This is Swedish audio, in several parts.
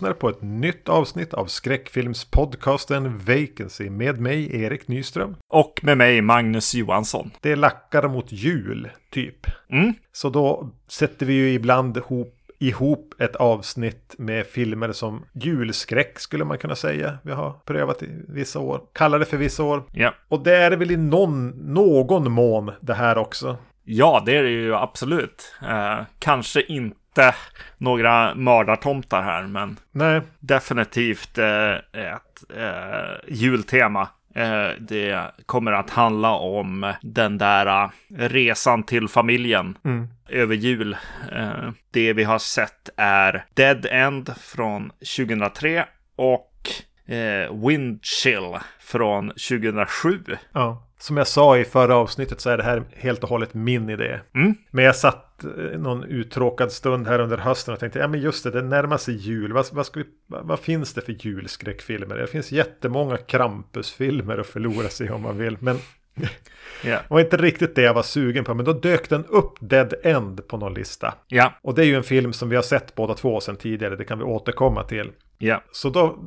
Lyssnar på ett nytt avsnitt av skräckfilmspodcasten Vacancy med mig Erik Nyström. Och med mig Magnus Johansson. Det lackar mot jul, typ. Mm. Så då sätter vi ju ibland ihop ihop ett avsnitt med filmer som julskräck skulle man kunna säga. Vi har prövat i vissa år. Kallar det för vissa år. Ja. Och det är väl i någon, någon mån det här också. Ja, det är det ju absolut. Eh, kanske inte några mördartomtar här, men Nej. definitivt eh, ett eh, jultema. Eh, det kommer att handla om den där eh, resan till familjen Mm. över jul. Eh, det vi har sett är Dead End från 2003 och eh, Wind Chill från 2007. Ja. Som jag sa i förra avsnittet så är det här helt och hållet min idé. Mm. Men jag satt eh, någon uttråkad stund här under hösten och tänkte, ja men just det, det närmar sig jul. Vad, vad, vi, vad, finns det för julskräckfilmer? Det finns jättemånga Krampusfilmer att förlora sig i om man vill. Men Ja. det var inte riktigt det jag var sugen på. Men då dök den upp Dead End på någon lista. Ja, Och det är ju en film som vi har sett båda två sedan tidigare. Det kan vi återkomma till. ja, Så då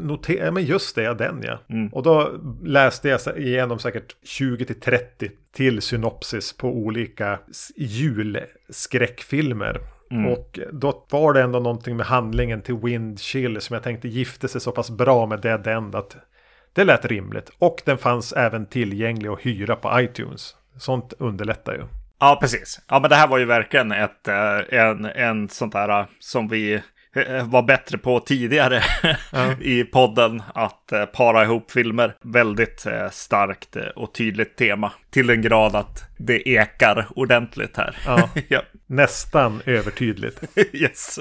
noterade jag, men just det, ja den ja. Mm. Och då läste jag igenom säkert 20-30 till synopsis på olika julskräckfilmer. Mm. Och då var det ändå någonting med handlingen till Wind Chill som jag tänkte gifte sig så pass bra med Dead End att det lät rimligt. Och den fanns även tillgänglig att hyra på iTunes. Sånt underlättar ju. Ja, precis. Ja, men det här var ju verkligen ett, eh, en, en sånt där eh, som vi var bättre på tidigare i podden. Att eh, para ihop filmer. Väldigt eh, starkt eh, och tydligt tema. Till den grad att det ekar ordentligt här. Ja. ja. Nästan övertydligt. yes.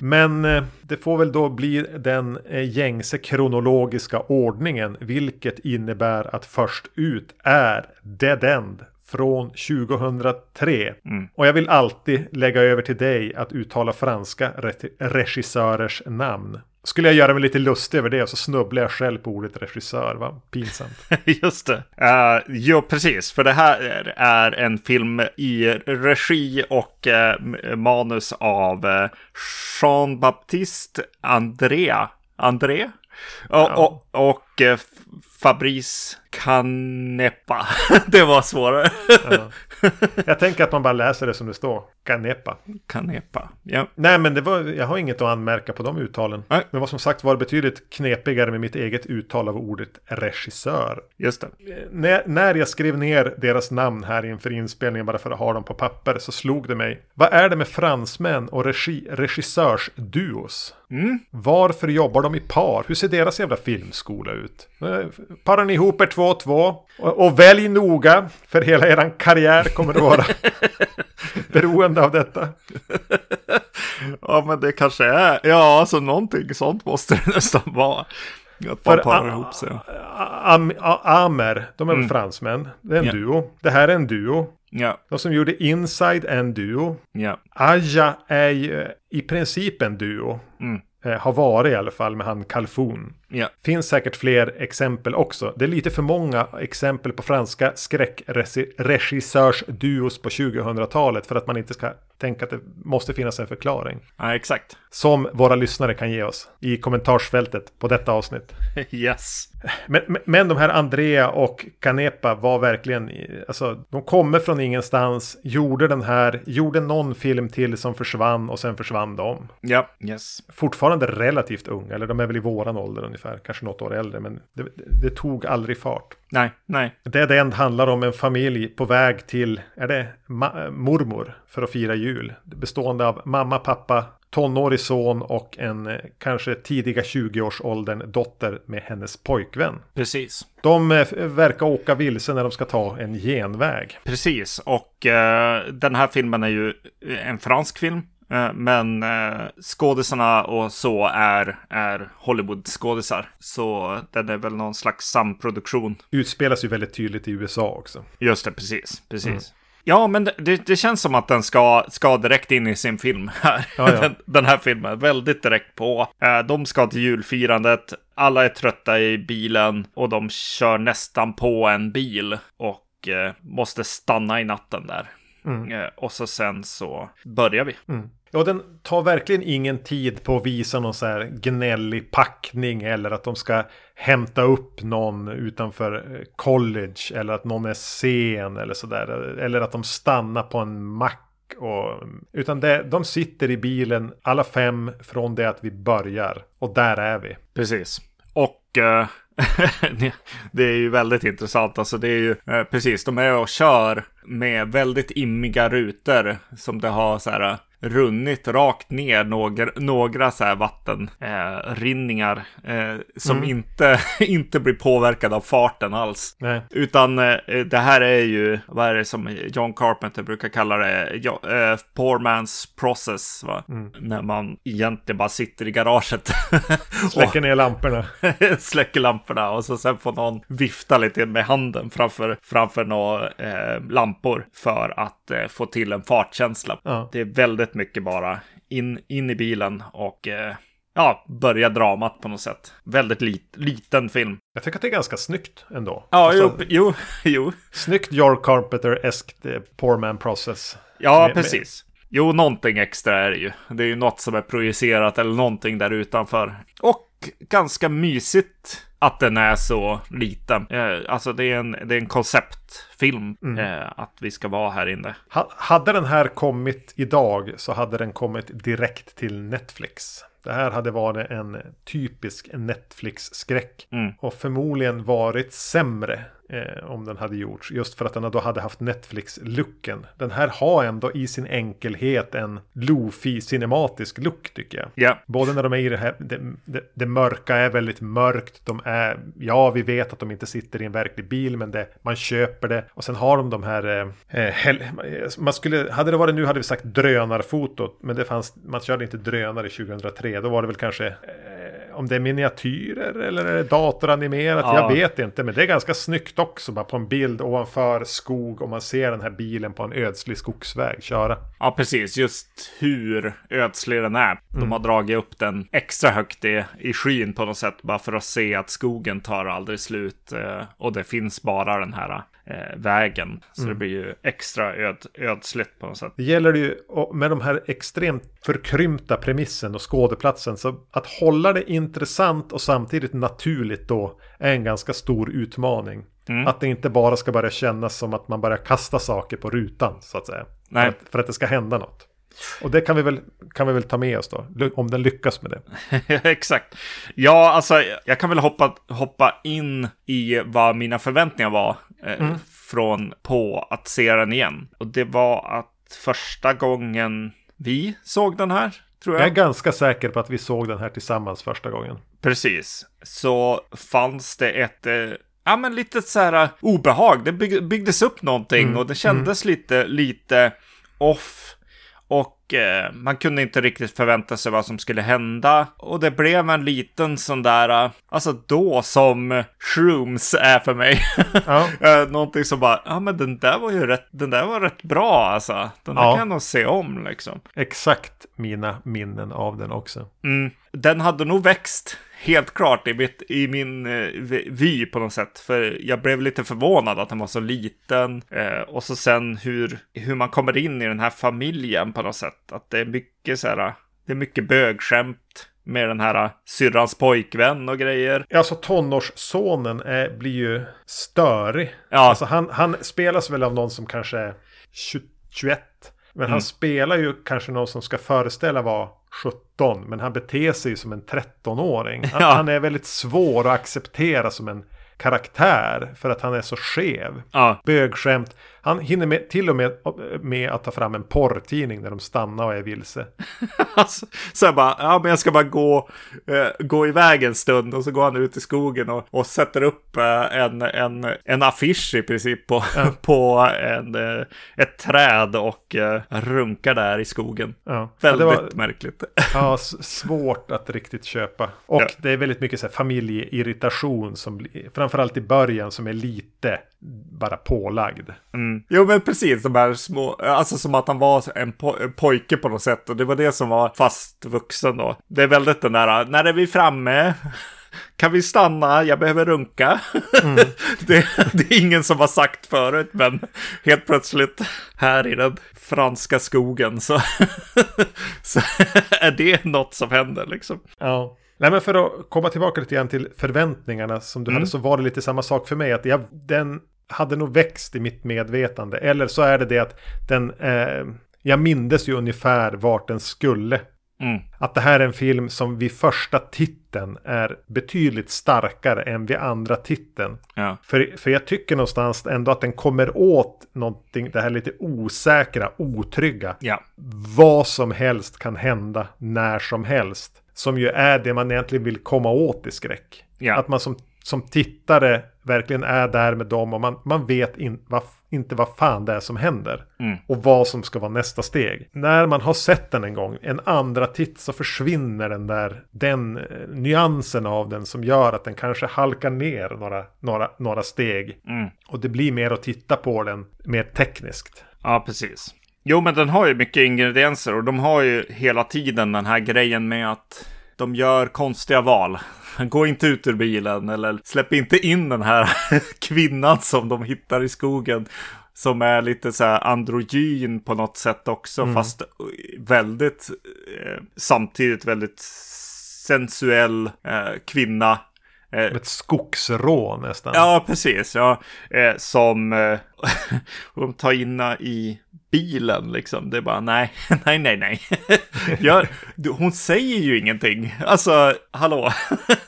Men eh, det får väl då bli den eh, gängse kronologiska ordningen. Vilket innebär att först ut är Dead End från 2003. Och jag vill alltid lägga över till dig att uttala franska re- regissörers namn. Skulle jag göra mig lite lustig över det så snubblar jag själv på ordet regissör. Vad pinsamt. Just det. Uh, jo, precis. För det här är, en film i regi och eh, manus av uh, Jean-Baptiste Andrea. André? Och, och, och eh, Fabrice Canepa. det var svårare. Ja. Jag tänker att man bara läser det som det står. Canepa. Canepa. Ja. Nej men det var, jag har inget att anmärka på de uttalen. Nej. Men vad som sagt var betydligt knepigare med mitt eget uttal av ordet regissör. Just det. Eh, När, när jag skrev ner deras namn här inför inspelningen bara för att ha dem på papper så slog det mig. Vad är det med fransmän och regi, regissörsduos? Mm. Varför jobbar de i par? Hur ser deras jävla filmskola ut? Eh, Parar ni ihop er två och två? Och, och välj noga, för hela eran karriär kommer att vara beroende av detta. Ja, men det kanske är. Ja, alltså någonting sånt måste det nästan vara. Att man parar ihop sig. Am, Amer, de är väl fransmän. Det är en Ja. duo. Det här är en duo. Ja, De som gjorde Inside är en duo. ja. Aja är ju i princip en duo. Mm. Eh, har varit i alla fall med han Kalfon. Ja, Finns säkert fler exempel också. Det är lite för många exempel på franska skräckregissörsduos på 2000-talet för att man inte ska tänka att det måste finnas en förklaring. ja exakt. Som våra lyssnare kan ge oss i kommentarsfältet på detta avsnitt. Yes. Men, men- de här Andrea och Canepa var verkligen, alltså de kommer från ingenstans, gjorde den här, gjorde någon film till som försvann och sen försvann de. Ja, yes. Fortfarande relativt unga, eller de är väl i våran ålder ungefär, kanske något år äldre, men det, det tog aldrig fart. Nej, nej. Det är End handlar om en familj på väg till, är det mormor för att fira jul? Bestående av mamma, pappa, tonårig son och en eh, kanske tidiga 20-årsåldern dotter med hennes pojkvän. Precis. De eh, verkar åka vilse när de ska ta en genväg. Precis. Och eh, den här filmen är ju en fransk film. Eh, men eh, skådisarna och så är, är Hollywood-skådisar. Så den är väl någon slags samproduktion. Utspelas ju väldigt tydligt i USA också. Just det, precis. precis. Ja, men det, det, känns som att den ska, ska direkt in i sin film här. Ja, ja. Den, den här filmen, väldigt direkt på. Eh, De ska till julfirandet, alla är trötta i bilen och de kör nästan på en bil och eh, måste stanna i natten där. Eh, och så sen så börjar vi. Mm. Ja, den tar verkligen ingen tid på att visa någon så här gnällig packning eller att de ska hämta upp någon utanför eh, college eller att någon är sen eller sådär. Eller att de stannar på en mack. Och, utan det, de sitter i bilen alla fem från det att vi börjar. Och där är vi. Precis. Och Uh... det är ju väldigt intressant. Alltså det är ju eh, precis, de är och kör med väldigt immiga rutor som det har så här runnit rakt ner några, några så här vattenrinningar eh, som mm. inte, inte blir påverkade av farten alls. Nej. Utan eh, det här är ju, vad är det som John Carpenter brukar kalla det, ja, eh, poor man's process. Mm. När man egentligen bara sitter i garaget. släcker ner lamporna. släcker lamporna och så sen får någon vifta lite med handen framför, framför några eh, lampor för att eh, få till en fartkänsla. Ja. Det är väldigt väldigt mycket bara in, in i bilen och eh, ja, börja dramat på något sätt. Väldigt lit, liten film. Jag tycker att det är ganska snyggt ändå. Ja, alltså, jo, jo, jo. Snyggt George Carpenter-eskt eh, Poor Man Process. Ja, med, precis. Med... Jo, någonting extra är det ju. Det är ju något som är projicerat eller någonting där utanför. Och ganska mysigt att den är så liten. Eh, alltså det är en, det är en konceptfilm mm. eh, att vi ska vara här inne. Ha, hade den här kommit idag så hade den kommit direkt till Netflix. Det här hade varit en typisk Netflix-skräck. Mm. Och förmodligen varit sämre Eh, om den hade gjorts. Just för att den då hade haft Netflix-looken. Den här har ändå i sin enkelhet en Lofi cinematisk look tycker jag. Yeah. Både när de är i det här, det, det, det, mörka är väldigt mörkt. De är, ja vi vet att de inte sitter i en verklig bil men det, man köper det. Och sen har de de här, eh, eh hel, man skulle, hade det varit nu hade vi sagt drönarfotot. Men det fanns, man körde inte drönare 2003. Då var det väl kanske eh, om det är miniatyrer eller är det datoranimerat. Ja. Jag vet inte, men det är ganska snyggt också. Bara på en bild ovanför skog och man ser den här bilen på en ödslig skogsväg köra. Ja, precis. Just hur ödslig den är. De mm. har dragit upp den extra högt i, i skyn på något sätt. Bara för att se att skogen tar aldrig slut. Eh, och det finns bara den här eh, vägen. Så mm. det blir ju extra öd, ödsligt på något sätt. Det gäller ju med de här extremt förkrympta premissen och skådeplatsen. Så att hålla det intressant och samtidigt naturligt då är en ganska stor utmaning. Mm. Att det inte bara ska börja kännas som att man börjar kasta saker på rutan så att säga. För, att, för att det ska hända något. Och det kan vi, väl, kan vi väl ta med oss då, om den lyckas med det. Exakt. Ja, alltså jag kan väl hoppa, hoppa in i vad mina förväntningar var eh, mm. från på att se den igen. Och det var att första gången vi såg den här, tror jag. Jag är ganska säker på att vi såg den här tillsammans första gången. Precis. Så fanns det ett eh, ja, men lite så här uh, obehag. Det bygg, byggdes upp någonting mm. och det kändes mm. lite, lite off. Eh, man kunde inte riktigt förvänta sig vad som skulle hända. Och det blev en liten sån där, uh, alltså då som shrooms är för mig. Ja. uh, någonting som bara, ja men den där var ju rätt, den där var rätt bra alltså. Den där ja. kan jag nog se om liksom. Exakt mina minnen av den också. Mm. Den hade nog växt helt klart i, mitt, i min eh, vy på något sätt. För jag blev lite förvånad att den var så liten. Eh, och så sen hur, hur man kommer in i den här familjen på något sätt. Att det är mycket så här, det är mycket bögskämt med den här syrrans pojkvän och grejer. Alltså tonårssonen är, blir ju störig. Ja. Alltså han, han spelas väl av någon som kanske är 21. Men mm. han spelar ju kanske någon som ska föreställa vara 17. Men han beter sig som en 13-åring. Han, ja. han är väldigt svår att acceptera som en karaktär för att han är så skev. Ja. Bögskämt. Han hinner med, till och med med att ta fram en porrtidning när de stannar och är vilse. alltså, så jag bara, ja men jag ska bara gå, eh, gå iväg en stund och så går han ut i skogen och, och sätter upp eh, en, en, en affisch i princip på, ja. på en, eh, ett träd och eh, runkar där i skogen. Ja. Väldigt ja, var, märkligt. ja, svårt att riktigt köpa. Och det är väldigt mycket så här, familjeirritation som framförallt i början som är lite bara pålagd. Mm. Jo men precis, de här små, alltså som att han var en, po en pojke på något sätt och det var det som var fast vuxen då. Det är väldigt den där, när är vi framme? kan vi stanna? Jag behöver runka. Mm. det, det, är ingen som har sagt förut, men helt plötsligt här i den franska skogen så, så är det något som händer liksom. Ja. Nej men för att komma tillbaka lite grann till förväntningarna som du mm. hade så var det lite samma sak för mig. Att jag, den hade nog växt i mitt medvetande. Eller så är det det att den, eh, jag mindes ju ungefär vart den skulle. Mm. Att det här är en film som vid första titeln är betydligt starkare än vid andra titeln. Ja. För, för jag tycker någonstans ändå att den kommer åt någonting, det här lite osäkra, otrygga. Ja. Vad som helst kan hända när som helst. Som ju är det man egentligen vill komma åt i skräck. Ja. Att man som, som tittare verkligen är där med dem och man, man vet in, va, inte vad fan det är som händer. Mm. Och vad som ska vara nästa steg. När man har sett den en gång, en andra titt så försvinner den där, den eh, nyansen av den som gör att den kanske halkar ner några, några, några steg. Mm. Och det blir mer att titta på den mer tekniskt. Ja, precis. Jo, men den har ju mycket ingredienser och de har ju hela tiden den här grejen med att de gör konstiga val. Gå inte ut ur bilen eller släpp inte in den här kvinnan som de hittar i skogen. Som är lite så här androgyn på något sätt också, mm. fast väldigt eh, samtidigt väldigt sensuell eh, kvinna Eh, Ett skogsrå nästan. Ja, precis. Ja, eh, som eh, de tar in i bilen liksom. Det är bara nej, nej, nej, nej. Gör, hon säger ju ingenting. Alltså, hallå.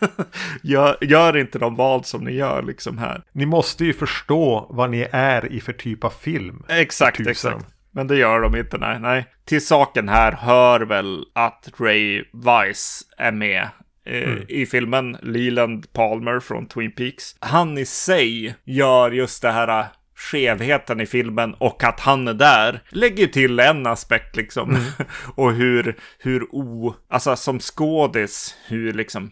gör, gör inte de val som ni gör liksom här. Ni måste ju förstå vad ni är i för typ av film. Exakt, exakt. Men det gör de inte, nej. nej. Till saken här hör väl att Ray Weiss är med Eh, mm. i filmen, Leland Palmer från Twin Peaks. Han i sig gör just det här skevheten i filmen och att han är där lägger till en aspekt liksom. Mm. och hur, hur o, alltså som skådis, hur liksom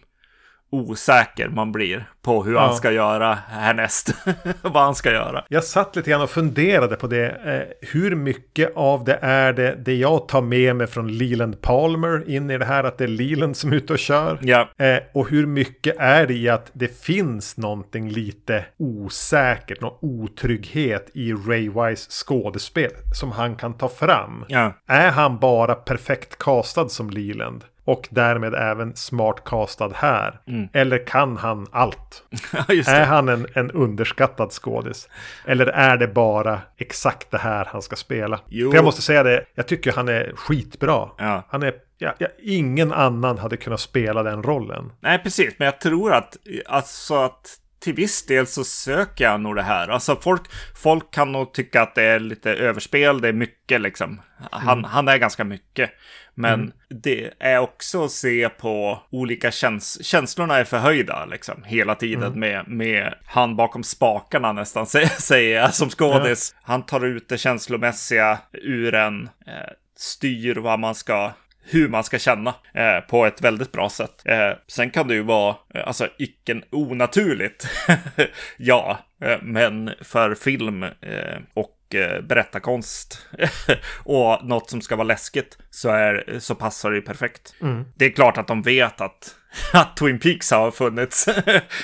osäker man blir på hur ja. han ska göra härnäst. Vad han ska göra. Jag satt lite grann och funderade på det. Eh, hur mycket av det är det, det jag tar med mig från Leland Palmer in i det här att det är Leland som är ute och kör. Ja. Eh, och hur mycket är det i att det finns någonting lite osäkert, någon otrygghet i Ray Wise skådespel som han kan ta fram. Ja. Är han bara perfekt castad som Leland? Och därmed även smart castad här. Mm. Eller kan han allt? är han en, en underskattad skådis? Eller är det bara exakt det här han ska spela? Jo. För jag måste säga det, jag tycker han är skitbra. Ja. Han är Ja, ja, ingen annan hade kunnat spela den rollen. Nej, precis. Men jag tror att, alltså att till viss del så söker jag nog det här. Alltså folk, folk kan nog tycka att det är lite överspel, det är mycket liksom. Han, mm. han är ganska mycket. Men mm. det är också att se på olika käns känslorna är förhöjda liksom hela tiden mm. med, med han bakom spakarna nästan säger jag som skådis. Han tar ut det känslomässiga ur en, eh, styr vad man ska hur man ska känna eh, på ett väldigt bra sätt. Eh, sen kan det ju vara, eh, alltså, icke onaturligt. ja, eh, men för film eh, och berättarkonst och något som ska vara läskigt så, är, så passar det ju perfekt. Mm. Det är klart att de vet att, att Twin Peaks har funnits.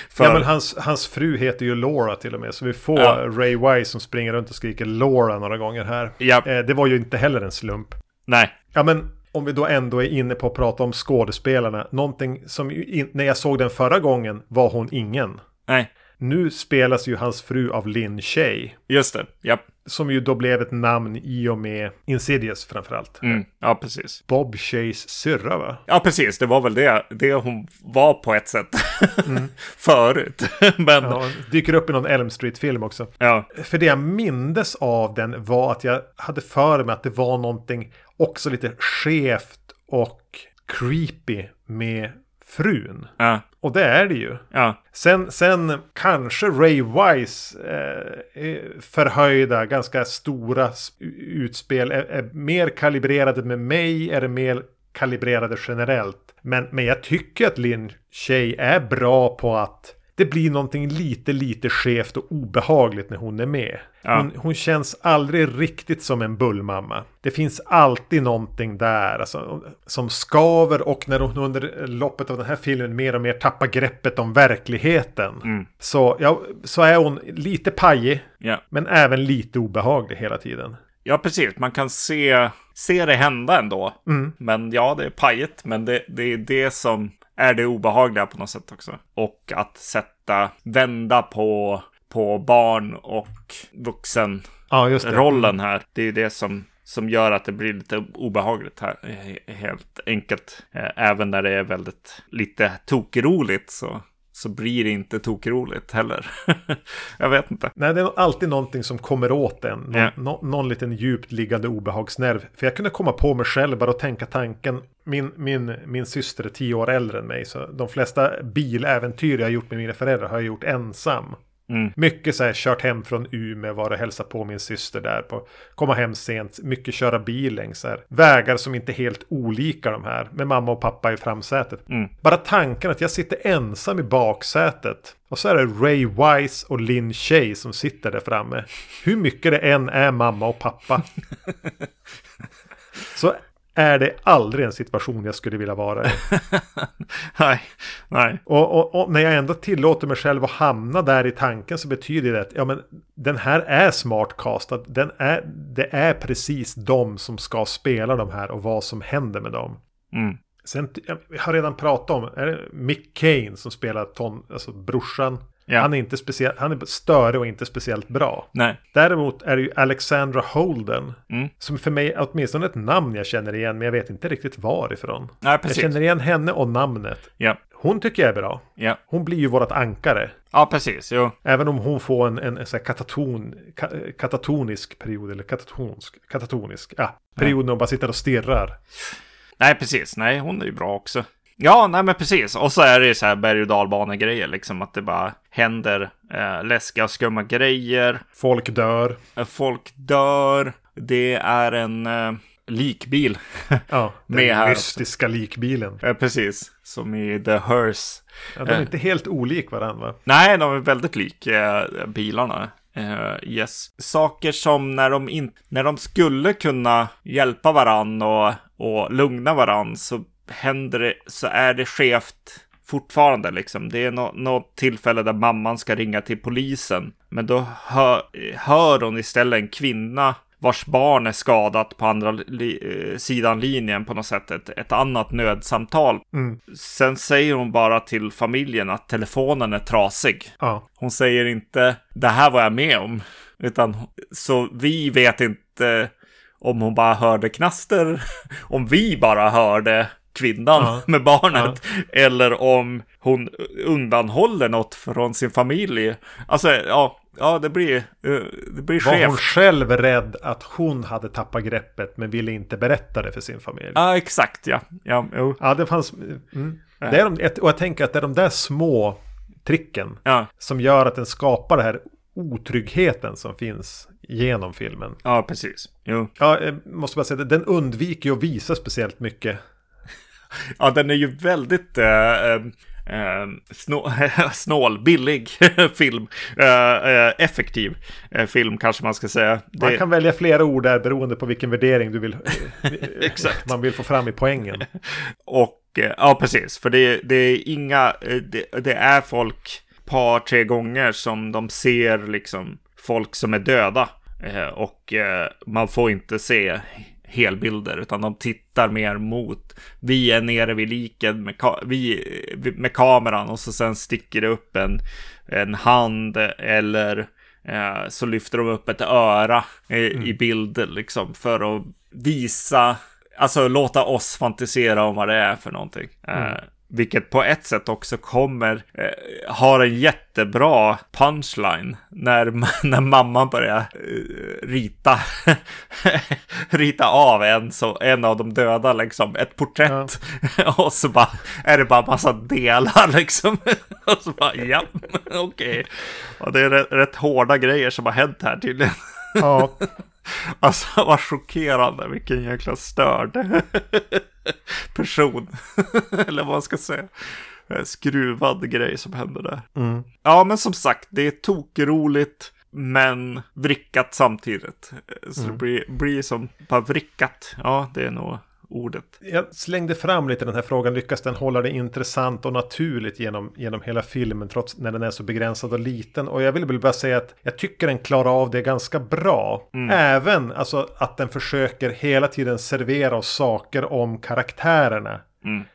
för... Ja, men hans, hans fru heter ju Laura till och med, så vi får ja. Ray Wise som springer runt och skriker Laura några gånger här. Ja. Det var ju inte heller en slump. Nej. Ja, men om vi då ändå är inne på att prata om skådespelarna. Någonting som in, när jag såg den förra gången var hon ingen. Nej. Nu spelas ju hans fru av Lynn Shay. Just det, japp. Som ju då blev ett namn i och med Insidious framförallt. Mm, ja, precis. Bob Shays syrra va? Ja, precis. Det var väl det, det hon var på ett sätt. Mm. Förut. Men... Ja, dyker upp i någon Elm Street-film också. Ja. För det jag mindes av den var att jag hade för mig att det var någonting också lite skevt och creepy med frun. Ja. Och det är det ju. Ja. Sen, sen kanske Ray Wise eh, förhöjda, ganska stora utspel är, är, mer kalibrerade med mig, är det mer kalibrerade generellt. Men, men jag tycker att Lin Shay är bra på att det blir någonting lite, lite skevt och obehagligt när hon är med. Ja. Hon, hon känns aldrig riktigt som en bullmamma. Det finns alltid någonting där alltså, som skaver och när hon under loppet av den här filmen mer och mer tappar greppet om verkligheten. Mm. Så, ja, så är hon lite pajig, Ja. men även lite obehaglig hela tiden. ja, precis. Man kan se, se det hända ändå. Mm. Men ja, det är pajigt. Men det, det är det som är det obehagliga på något sätt också. Och att sätta, vända på, på barn och vuxen Ja, rollen här. Det är det som, som gör att det blir lite obehagligt här. Helt enkelt. Eh, Även när det är väldigt lite tokroligt så, så blir det inte tokroligt heller. Jag vet inte. Nej, det är alltid någonting som kommer åt en. Någon, Ja. nå- någon liten djupt liggande obehagsnerv. För jag kunde komma på mig själv bara och tänka tanken. Min, min, min syster är tio år äldre än mig. Så de flesta biläventyr jag har gjort med mina föräldrar har jag gjort ensam. Mm. Mycket så här kört hem från Umeå, var och hälsa på min syster där. På, komma hem sent, mycket köra bil längs här. Vägar som inte är helt olika de här. Med mamma och pappa i framsätet. Mm. Bara tanken att jag sitter ensam i baksätet. Och så är det Ray Wise och Lin Shay som sitter där framme. Hur mycket det än är mamma och pappa. så är det aldrig en situation jag skulle vilja vara i. Nej, nej. Och, och, och när jag ändå tillåter mig själv att hamna där i tanken så betyder det att ja, men den här är smart castad. Den är, det är precis de som ska spela de här och vad som händer med dem. Mm. Sen, jag har redan pratat om är det Mick Kane som spelar ton, alltså brorsan. Ja. Han är inte speciellt, han är störig och inte speciellt bra. Nej. Däremot är det ju Alexandra Holden. Mm. Som för mig åtminstone ett namn jag känner igen, men jag vet inte riktigt varifrån. Nej, Jag precis. känner igen henne och namnet. Ja, Hon tycker jag är bra. ja. Hon blir ju vårt ankare. Ja, precis. Jo. Även om hon får en, en, en så kataton, ka, katatonisk period. Eller katatonsk. Katatonisk. Ja, period när hon bara sitter och stirrar. Nej, precis. Nej, hon är ju bra också. Ja, nej men precis. Och så är det ju så här berg och dalbanegrejer, liksom att det bara händer eh, läskiga och skumma grejer. Folk dör. Eh, Folk dör. Det är en eh, likbil. Ja, den Med här mystiska likbilen. eh, precis. Som i The Hearse. Ja, de är inte helt olik varandra. va? Nej, de är väldigt lik eh, bilarna. Eh, yes. Saker som när de, in, när de skulle kunna hjälpa varann och, och lugna varann så händer det, så är det skevt fortfarande liksom. Det är nå- något tillfälle där mamman ska ringa till polisen. Men då hör, hör hon istället en kvinna vars barn är skadat på andra li, eh, sidan linjen på något sätt. Ett, ett annat nödsamtal. Mm. Sen säger hon bara till familjen att telefonen är trasig. Ja, Hon säger inte det här var jag med om. Utan så vi vet inte om hon bara hörde knaster. Om vi bara hörde kvinnan Ja. med barnet. Eller om hon undanhåller något från sin familj. Alltså ja, ja det blir, eh, det blir var hon skevt. själv rädd att hon hade tappat greppet men ville inte berätta det för sin familj? Ja, exakt ja. Ja, jo. Ja, det fanns... Mm. Det är de, och jag tänker att det är de där små tricken Ja, som gör att den skapar den här otryggheten som finns genom filmen. ja, precis. Jo. Ja, jag måste bara säga att den undviker ju att visa speciellt mycket. Ja, den är ju väldigt eh, eh, eh, snå, snål, billig film. Eh, eh, effektiv eh, film kanske man ska säga. Man Det, kan välja flera ord där beroende på vilken värdering du vill, Exakt. man vill få fram i poängen. Och ja, precis. För det, det är inga, det, det är folk par, tre gånger som de ser liksom folk som är döda. Och man får inte se helbilder utan de tittar mer mot vi är nere vid liken med, ka- vi, med kameran och så sen sticker det upp en, en hand eller eh, så lyfter de upp ett öra i, i bild liksom för att visa Alltså låta oss fantisera om vad det är för någonting. Eh, vilket på ett sätt också kommer, eh, har en jättebra punchline när, när mamman börjar eh, rita, rita av en, så, en av de döda, liksom, ett porträtt. och så bara, är det bara massa delar liksom. och så bara, ja, okej. Och det är rätt, rätt hårda grejer som har hänt här tydligen. Ja, Alltså vad chockerande, vilken jäkla störd person. Eller vad man ska säga. eh, skruvad grej som händer där. Mm. Ja, men som sagt, det är tokroligt. Men vrickat samtidigt. Så det blir, blir som bara vrickat. Ja, det är nog ordet. Jag slängde fram lite den här frågan. Lyckas den hålla det intressant och naturligt genom, genom hela filmen trots när den är så begränsad och liten? Och jag vill väl bara säga att jag tycker den klarar av det ganska bra. Även alltså att den försöker hela tiden servera oss saker om karaktärerna.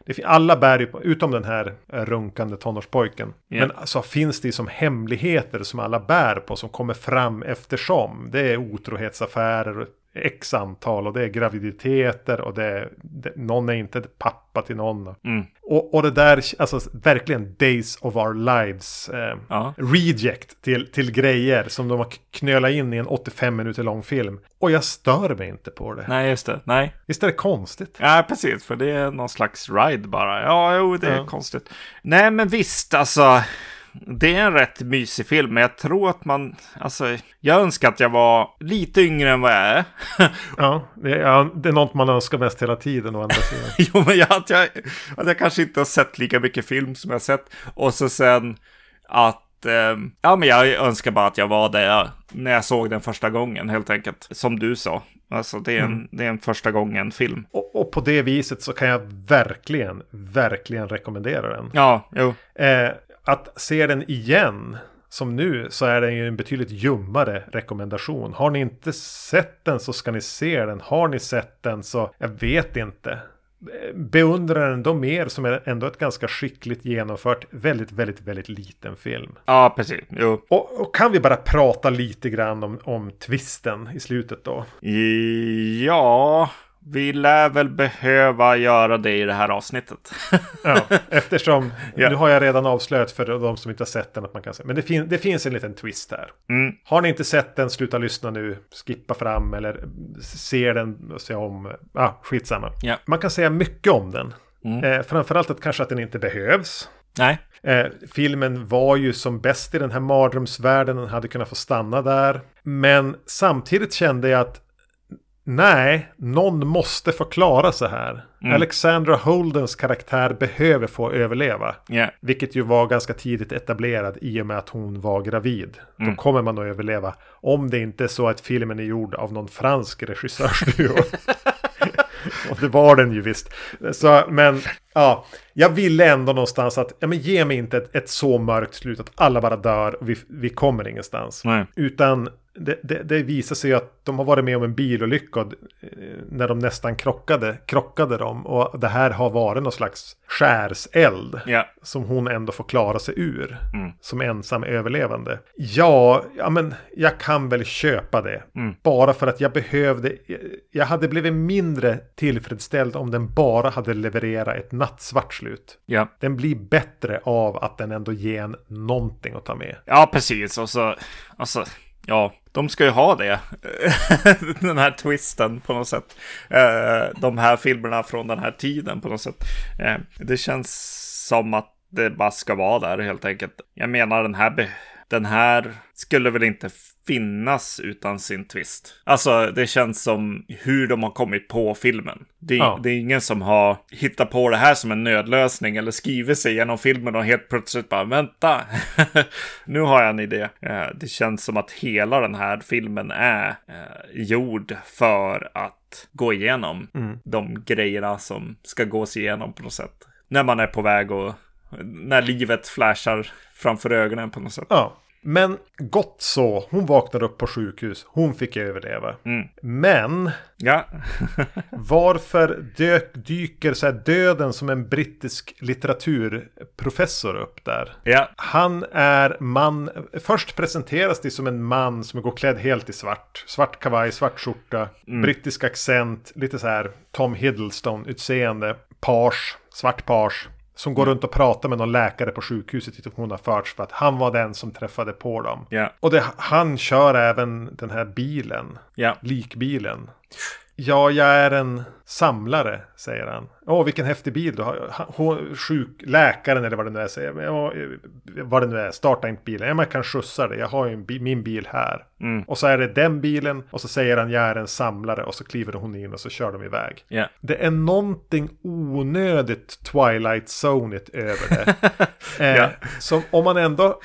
Fin- alla bär ju på, utom den här runkande tonårspojken. Ja. Men alltså finns det som hemligheter som alla bär på som kommer fram eftersom. Det är otrohetsaffärer, x antal och det är graviditeter och det är, det, någon är inte pappa till någon. Mm. Och, och det där, alltså verkligen Days of Our Lives eh, Ja. reject till, till grejer som de har knölat in i en 85 minuter lång film. Och jag stör mig inte på det. Nej, just det. Nej. Visst är det konstigt? Ja, precis. För det är någon slags ride bara. Ja, jo, det är Ja. konstigt. Nej, men visst, alltså. Det är en rätt mysig film, men jag tror att man, alltså, jag önskar att jag var lite yngre än vad jag är. Ja, det är, det är något man önskar mest hela tiden å andra sidan. jo, men jag, att, jag, att jag kanske inte har sett lika mycket film som jag sett. Och så sen att, eh, ja men jag önskar bara att jag var där när jag såg den första gången helt enkelt. Som du sa. Alltså det är en, det är en första gången film. Och, och på det viset så kan jag verkligen, verkligen rekommendera den. Ja, jo. Eh, att se den igen som nu så är den ju en betydligt ljummare rekommendation. Har ni inte sett den så ska ni se den. Har ni sett den så jag vet inte. Beundrar den då mer som är ändå ett ganska skickligt genomfört, väldigt, väldigt, väldigt liten film. Ja, precis. Jo. Och, och kan vi bara prata lite grann om, om twisten i slutet då? Ja, vi lär väl behöva göra det i det här avsnittet. Ja, eftersom nu har jag redan avslöjat för de som inte har sett den att man kan se. Men det, fin det finns en liten twist här. Mm. Har ni inte sett den, sluta lyssna nu, skippa fram eller se den och se om. Ah, skitsamma. Ja. Man kan säga mycket om den. Mm. Eh, framförallt att kanske att den inte behövs. Nej. Eh, filmen var ju som bäst i den här mardrömsvärlden, den hade kunnat få stanna där. Men samtidigt kände jag att nej, någon måste förklara så här. Alexandra Holdens karaktär behöver få överleva. Ja. Vilket ju var ganska tidigt etablerad i och med att hon var gravid. Då kommer man att överleva. Om det inte är så att filmen är gjord av någon fransk regissörsduo. och det var den ju visst. Så, men ja, jag ville ändå någonstans att, ja men ge mig inte ett, ett så mörkt slut att alla bara dör och vi, vi kommer ingenstans. Nej. Utan det, det, det visar sig att de har varit med om en bilolycka och, eh, när de nästan krockade, krockade de. Och det här har varit någon slags skärseld Ja. som hon ändå får klara sig ur. Mm. Som ensam överlevande. Ja, ja, men jag kan väl köpa det. Mm. Bara för att jag behövde. Jag hade blivit mindre tillfredsställd om den bara hade levererat ett nattsvart slut. Ja. Den blir bättre av att den ändå ger en någonting att ta med. Ja, precis. Och så, alltså, ja, de ska ju ha det. den här twisten på något sätt. Eh, de här filmerna från den här tiden på något sätt. Eh, det känns som att det bara ska vara där helt enkelt. Jag menar den här, den här skulle väl inte finnas utan sin twist. Alltså det känns som hur de har kommit på filmen. Det, Ja. det är ingen som har hittat på det här som en nödlösning eller skrivit sig genom filmen och helt plötsligt bara vänta. nu har jag en idé. Eh, Det känns som att hela den här filmen är eh, gjord för att gå igenom de grejerna som ska gås igenom på något sätt. När man är på väg och när livet flashar framför ögonen på något sätt. Ja, men gott så. Hon vaknar upp på sjukhus. Hon fick överleva. Mm. Men Ja, varför dök, dyker så döden som en brittisk litteraturprofessor upp där? ja, Han är man. Först presenteras det som en man som går klädd helt i svart. Svart kavaj, svart skjorta, brittisk accent, lite så här Tom Hiddleston-utseende. Page, svart page. Som går runt och pratar med någon läkare på sjukhuset dit hon har förts för att han var den som träffade på dem. ja, Och det, han kör även den här bilen, ja. likbilen. Ja, jag är en samlare, säger han. Åh, vilken häftig bil du har. Han- Hon, sjuk, läkaren eller vad det nu är säger. Ja, eh, vad det nu är, starta inte bilen. Ja, men jag kan skjutsa dig. Jag har ju min bil här. Och så är det den bilen och så säger han jag är en samlare och så kliver hon in och så kör de iväg. Ja. Det är någonting onödigt Twilight Zonigt över det. eh, Ja. Som om man ändå,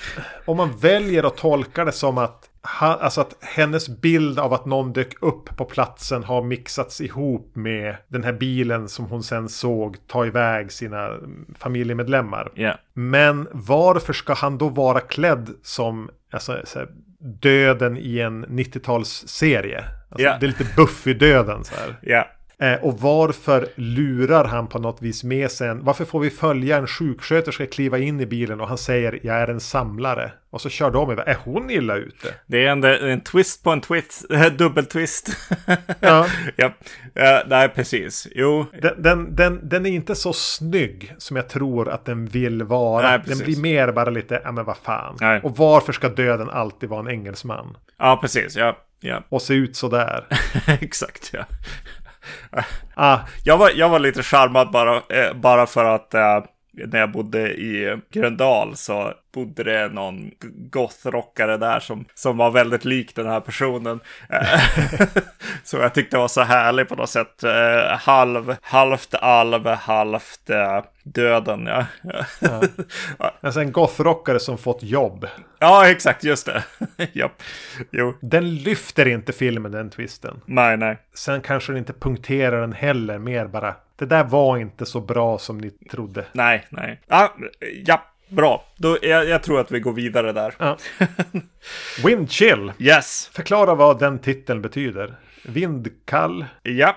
om man väljer att tolka det som att ha, alltså att hennes bild av att någon dök upp på platsen har mixats ihop med den här bilen som hon sen såg ta iväg sina mm, familjemedlemmar. Ja. Men varför ska han då vara klädd som alltså, så här, döden i en 90-talsserie? Alltså, Ja. Det är lite Buffy-döden så här. Ja. Eh, och varför lurar han på något vis med sig en... Varför får vi följa en sjuksköterska kliva in i bilen och han säger jag är en samlare. Och så kör de iväg. Är hon illa ute? Det är en, en twist på en twist, dubbeltwist. Ja. ja. Eh, nej, precis. Jo, Den, den, den, den är inte så snygg som jag tror att den vill vara. Nej, den blir mer bara lite, ja men vad fan. Nej. Och varför ska döden alltid vara en engelsman? ja precis. Ja, ja. Och se ut sådär. exakt. Ja. Ah, Jag var, jag var lite charmad bara, eh, bara för att eh, när jag bodde i Gröndal så bodde det någon gothrockare där som, som var väldigt lik den här personen. Eh, så jag tyckte det var så härligt på något sätt. Eh, halv, halvt alv, halvt eh, döden. Ja. Ja. alltså en gothrockare som fått jobb. ja, exakt, just det. Japp. Jo, Den lyfter inte filmen den twisten. nej, nej. Sen kanske den inte punkterar den heller. Mer bara. Det där var inte så bra som ni trodde. Nej, nej. Ja, ja bra. Då, jag, jag tror att vi går vidare där. Ja. Windchill. Yes. Förklara vad den titeln betyder. Vindkall. Japp.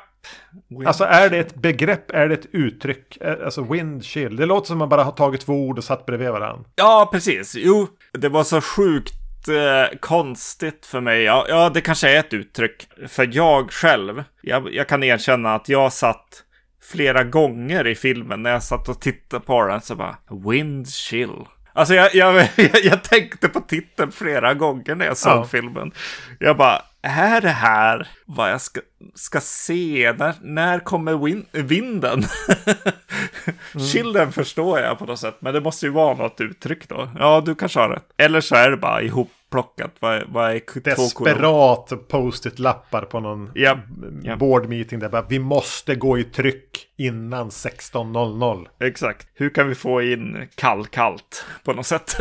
Alltså är det ett begrepp, är det ett uttryck? Eh, Alltså windchill. Det låter som man bara har tagit två ord och satt bredvid varandra. Ja, precis. Jo, det var så sjukt eh, konstigt för mig. Ja, ja, det kanske är ett uttryck. För jag själv, jag, jag kan erkänna att jag satt flera gånger i filmen när jag satt och tittade på den så bara wind chill. Alltså jag, jag, jag, jag tänkte på titeln flera gånger när jag såg Ja. filmen. Jag bara, är det här vad jag ska, ska se? När, när kommer win, vinden? Chillen förstår jag på något sätt, men det måste ju vara något uttryck då. Ja, du kanske har rätt. Eller så är det bara ihopplockat. Vad, vad är? Desperat post-it-lappar på någon Ja, ja. board meeting där bara vi måste gå i tryck innan 16.00. exakt. Hur kan vi få in kall-kallt på något sätt?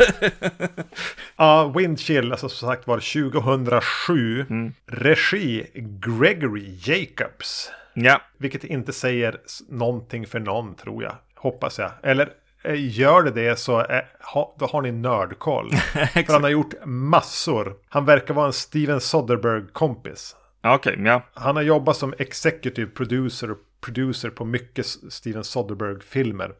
Ja, Windchill, alltså som sagt var 2007. Mm. Regi Gregory Jacobs. ja, Vilket inte säger någonting för någon tror jag. Hoppas jag. Eller eh, gör det det så eh, ha, då har ni nördkoll. för han har gjort massor. Han verkar vara en Steven Soderbergh-kompis. Okej, ja. Han har jobbat som executive producer och producer på mycket Steven Soderbergh-filmer.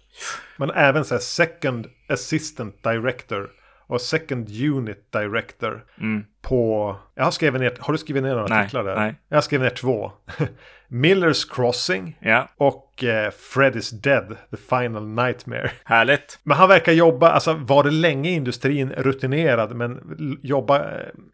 Men även så second assistant director och second unit director på... Jag har skrivit ner... Har du skrivit ner några Mm. Nej, artiklar där? nej. Jag har skrivit ner två. Millers Crossing Ja, och eh, Fred is Dead, The Final Nightmare. härligt. Men han verkar jobba, alltså var det länge i industrin rutinerad men jobba eh,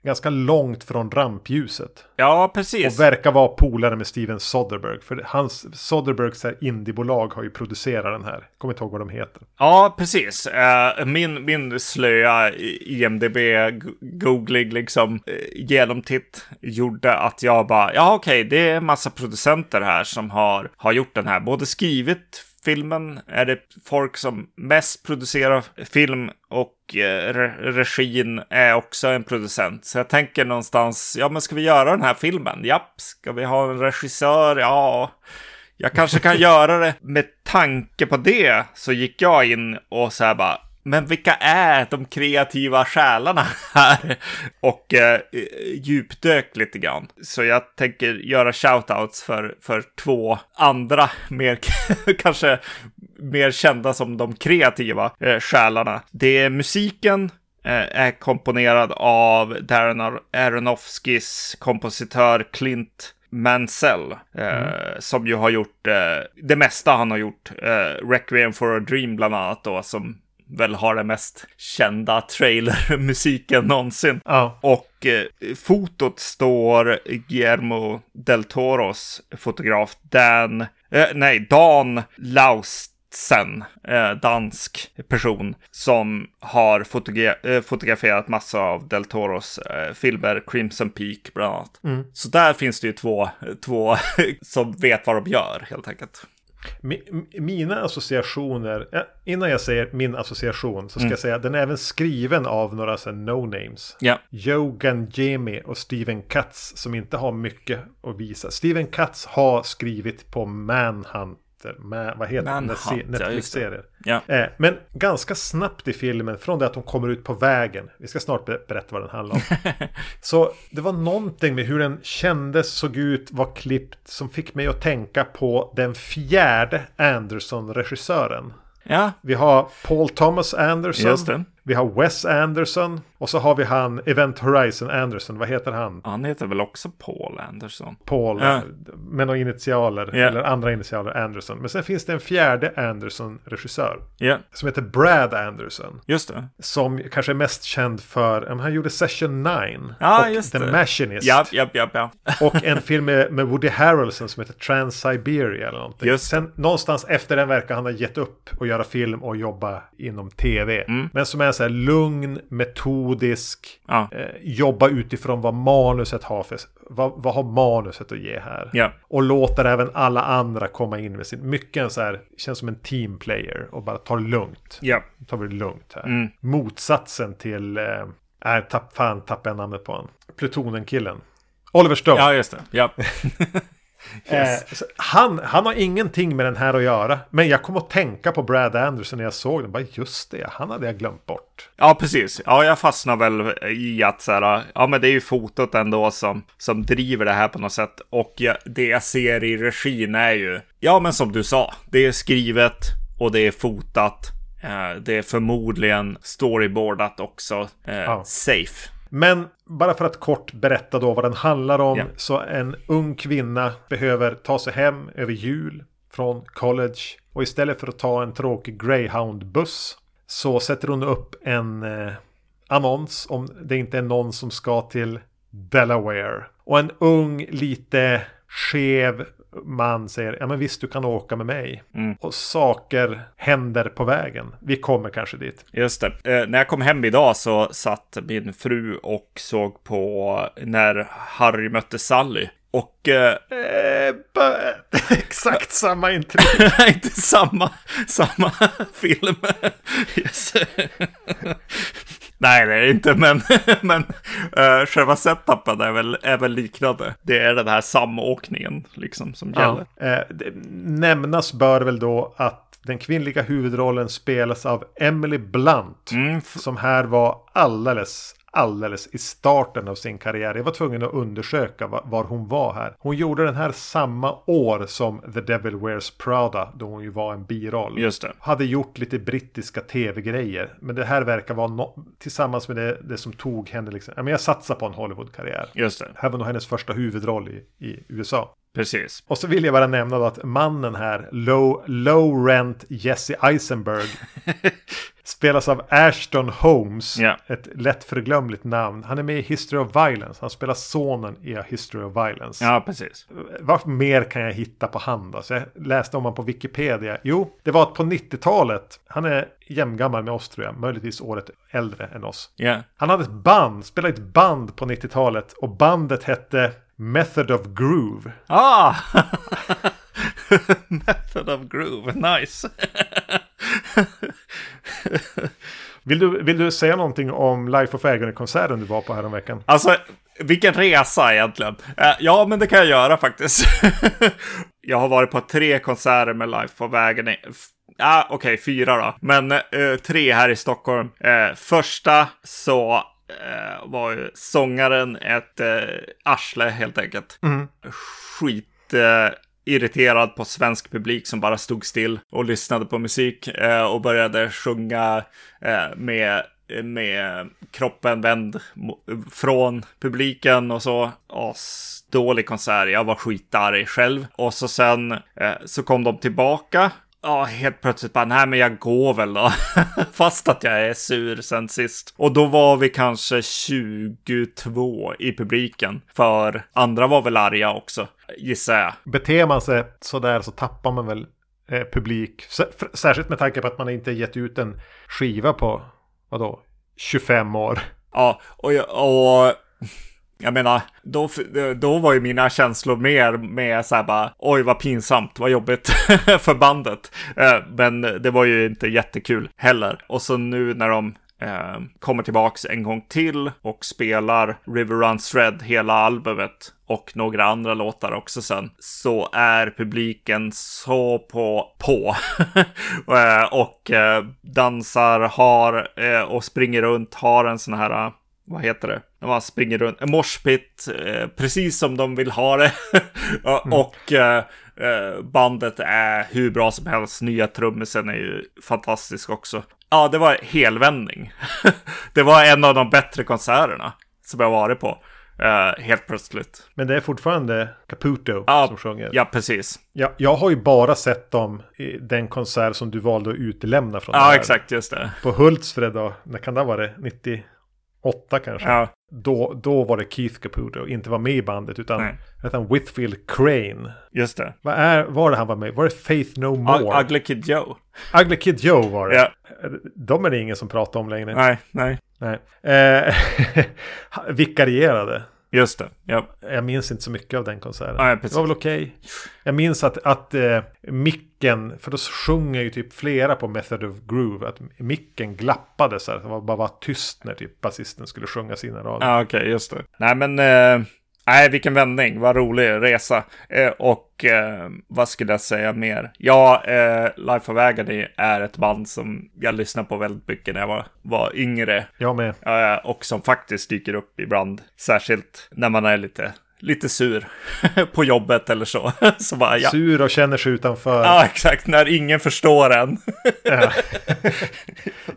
ganska långt från rampljuset. Ja, Och precis. verkar vara polare med Steven Soderbergh. För hans Soderberghs här indiebolag har ju producerat den här. Kommer inte ihåg vad de heter. Ja, precis. Eh, min, min slöa IMDB-googling, liksom, eh, genomtitt gjorde att jag bara, ja okej, det är en massa producenter här som har, har gjort den här. Både skrivit filmen, är det folk som mest producerar film och eh, re- regin är också en producent. Så jag tänker någonstans, ja men ska vi göra den här filmen? Japp, ska vi ha en regissör? Ja. Jag kanske kan göra det med tanke på det. Så gick jag in och så här bara. Men vilka är de kreativa själarna här? Och eh, djupdök lite grann. Så jag tänker göra shoutouts för, för två andra, mer kanske mer kända som de kreativa eh, själarna. Det är musiken eh, är komponerad av Darren Ar- Aronofskys kompositör Clint Mansell, eh, som ju har gjort eh, det mesta han har gjort. Eh, Requiem for a Dream bland annat då, som väl har den mest kända trailermusiken någonsin. Ja. Och eh, fotot står Guillermo del Toros fotograf Dan, eh, nej, Dan Lausten, eh, dansk person som har fotogra eh, fotograferat massa av del Toros eh, filmer, Crimson Peak bland annat. Så där finns det ju två, två som vet vad de gör helt enkelt. Mi- Mina associationer, ja, innan jag säger min association så ska jag säga att den är även skriven av några no-names. Ja, Joe Gangemi och Steven Katz som inte har mycket att visa. Steven Katz har skrivit på Manhunter, Ma, vad heter den? Manhunt, ja, det. Ja, Eh, men ganska snabbt i filmen, från det att de kommer ut på vägen. Vi ska snart be- berätta vad den handlar om. så det var någonting med hur den kändes, såg ut, var klippt som fick mig att tänka på den fjärde Anderson-regissören. ja, Vi har Paul Thomas Anderson. Vi har Wes Anderson. Och så har vi han Event Horizon Anderson. Vad heter han? Han heter väl också Paul Anderson? Paul. Ja. Med några initialer. Ja. Eller andra initialer. Anderson. Men sen finns det en fjärde Anderson-regissör. Ja, Som heter Brad Anderson. just det. Som kanske är mest känd för, han gjorde Session 9. Ja, och The det. Machinist. Ja, ja, ja, ja. Och en film med, med Woody Harrelson som heter Trans-Siberia eller någonting. Just. Sen någonstans efter den verkar han ha gett upp och göra film och jobba inom tv. Mm. Men som är så här lugn, metodisk, Ja. eh, jobba utifrån vad manuset har för, vad, vad har manuset att ge här? Ja. Och låter även alla andra komma in med sin, mycket så här, känns som en team player och bara tar lugnt. Ja. Tar vi det lugnt här. Mm. Motsatsen till, eh, är tapp, fan tappade jag namnet på honom. Plutonen-killen. Oliver Stone. Ja, just det. Ja. Eh, så han, han har ingenting med den här att göra. Men jag kom att tänka på Brad Anderson när jag såg den. Bara just det, han hade jag glömt bort. ja, precis. Ja, jag fastnar väl i att så här, ja, men det är ju fotot ändå som, som driver det här på något sätt. Och jag, det jag ser i regin är ju, ja, men som du sa, det är skrivet och det är fotat. Eh, det är förmodligen storyboardat också. Eh, Ja. Safe. Men bara för att kort berätta då vad den handlar om. Ja. Så en ung kvinna behöver ta sig hem över jul från college. Och istället för att ta en tråkig Greyhound-buss så sätter hon upp en eh, annons om det inte är någon som ska till Delaware. Och en ung, lite skev man säger ja men visst du kan åka med mig. Mm. Och saker händer på vägen. Vi kommer kanske dit. Just det. Eh, när jag kom hem idag så satt min fru och såg på när Harry mötte Sally. Och eh, Eh, exakt samma intryck. inte samma, samma film. Yes. Nej, det är det inte, men, men uh, själva setupen är väl, är väl liknande. Det är den här samåkningen liksom som gäller. Ja. Eh, det, nämnas bör väl då att den kvinnliga huvudrollen spelas av Emily Blunt. Mm, Som här var alldeles, alldeles i starten av sin karriär. Jag var tvungen att undersöka var, hon var här. Hon gjorde den här samma år som The Devil Wears Prada. Då hon ju var en biroll. just det. Hade gjort lite brittiska tv-grejer. Men det här verkar vara no- tillsammans med det, det som tog henne. Liksom. Men jag satsar på en Hollywood-karriär. Just det. Här var nog hennes första huvudroll i, i USA. Precis. Och så vill jag bara nämna då att mannen här, low, low rent Jesse Eisenberg, spelas av Ashton Holmes. Ja. Ett lättförglömligt namn. Han är med i History of Violence. Han spelar sonen i History of Violence. Ja, precis. Vad mer kan jag hitta på han då? Så jag läste om honom på Wikipedia. Jo, det var att på 90-talet, han är jämngammal med oss tror jag, möjligtvis året äldre än oss. Ja. Han hade ett band, spelade ett band på 90-talet och bandet hette Method of Groove. Ah! Method of Groove, nice. Vill du, vill du säga någonting om Life of Agony-konserten du var på häromveckan? Alltså, vilken resa egentligen. Eh, ja, men det kan jag göra faktiskt. jag har varit på tre konserter med Life of Agony. Ja, okej, fyra då. Men eh, tre här i Stockholm. Eh, första så eh, var ju sångaren ett eh, arsle helt enkelt. Skit... Irriterad på svensk publik som bara stod still och lyssnade på musik eh, och började sjunga eh, med med kroppen vänd från publiken och så. As dålig konsert. Jag var skitarg själv. Och så sen eh, så kom de tillbaka ja, helt plötsligt bara, nej men jag går väl då. Fast att jag är sur sen sist. Och då var vi kanske 22 i publiken. För andra var väl arga också, gissar jag. Beter man sig sådär så tappar man väl eh, publik. Särskilt med tanke på att man inte gett ut en skiva på, vadå, 25 år. Ja, och, och jag menar, då, då var ju mina känslor mer med så här bara, oj vad pinsamt, vad jobbigt för bandet. Eh, men det var ju inte jättekul heller. Och så nu när de eh, kommer tillbaks en gång till och spelar River Runs Red, hela albumet och några andra låtar också sen, så är publiken så på på. Eh, och eh, dansar, har och springer runt, har en sån här vad heter det? När man springer runt, en morspit, eh, precis som de vill ha det. mm. och eh, eh, bandet är hur bra som helst. Nya trummisen är ju fantastisk också. Ja, det var helvändning. det var en av de bättre konserterna som jag varit på. Uh, helt plötsligt. Men det är fortfarande Caputo ja, som sjunger. Ja, precis. Ja, jag har ju bara sett dem i den konsert som du valde att utelämna från. Ja, exakt, just det. På Hultsfred då, när kan det ha varit? 90? Åtta kanske. Ja. Då, då var det Keith Caputo, inte var med i bandet utan, utan Whitfield Crane. Just det. Vad är, var det han var med? Var det Faith No More? U Ugly Kid Joe. Ugly Kid Joe var det. Ja. De är det ingen som pratar om längre. Nej, nej. nej. Eh, vikarierade. Just det. Ja. Jag minns inte så mycket av den konserten. Nej, det var väl okej. Okay. Jag minns att, att eh, micken, för då sjunger ju typ flera på Method of Groove, att micken glappade så här. Det var bara var tyst när typ basisten skulle sjunga sina rader. Ja, okej, okay, just det. Nej, men eh, Nej, vilken vändning. Vad rolig resa. Eh, och eh, vad skulle jag säga mer? Ja, eh, Life of Agony är ett band som jag lyssnade på väldigt mycket när jag var, var yngre. Jag med. Eh, och som faktiskt dyker upp ibland. Särskilt när man är lite lite sur på jobbet eller så. så bara, ja. Sur och känner sig utanför. Ja, exakt. När ingen förstår en.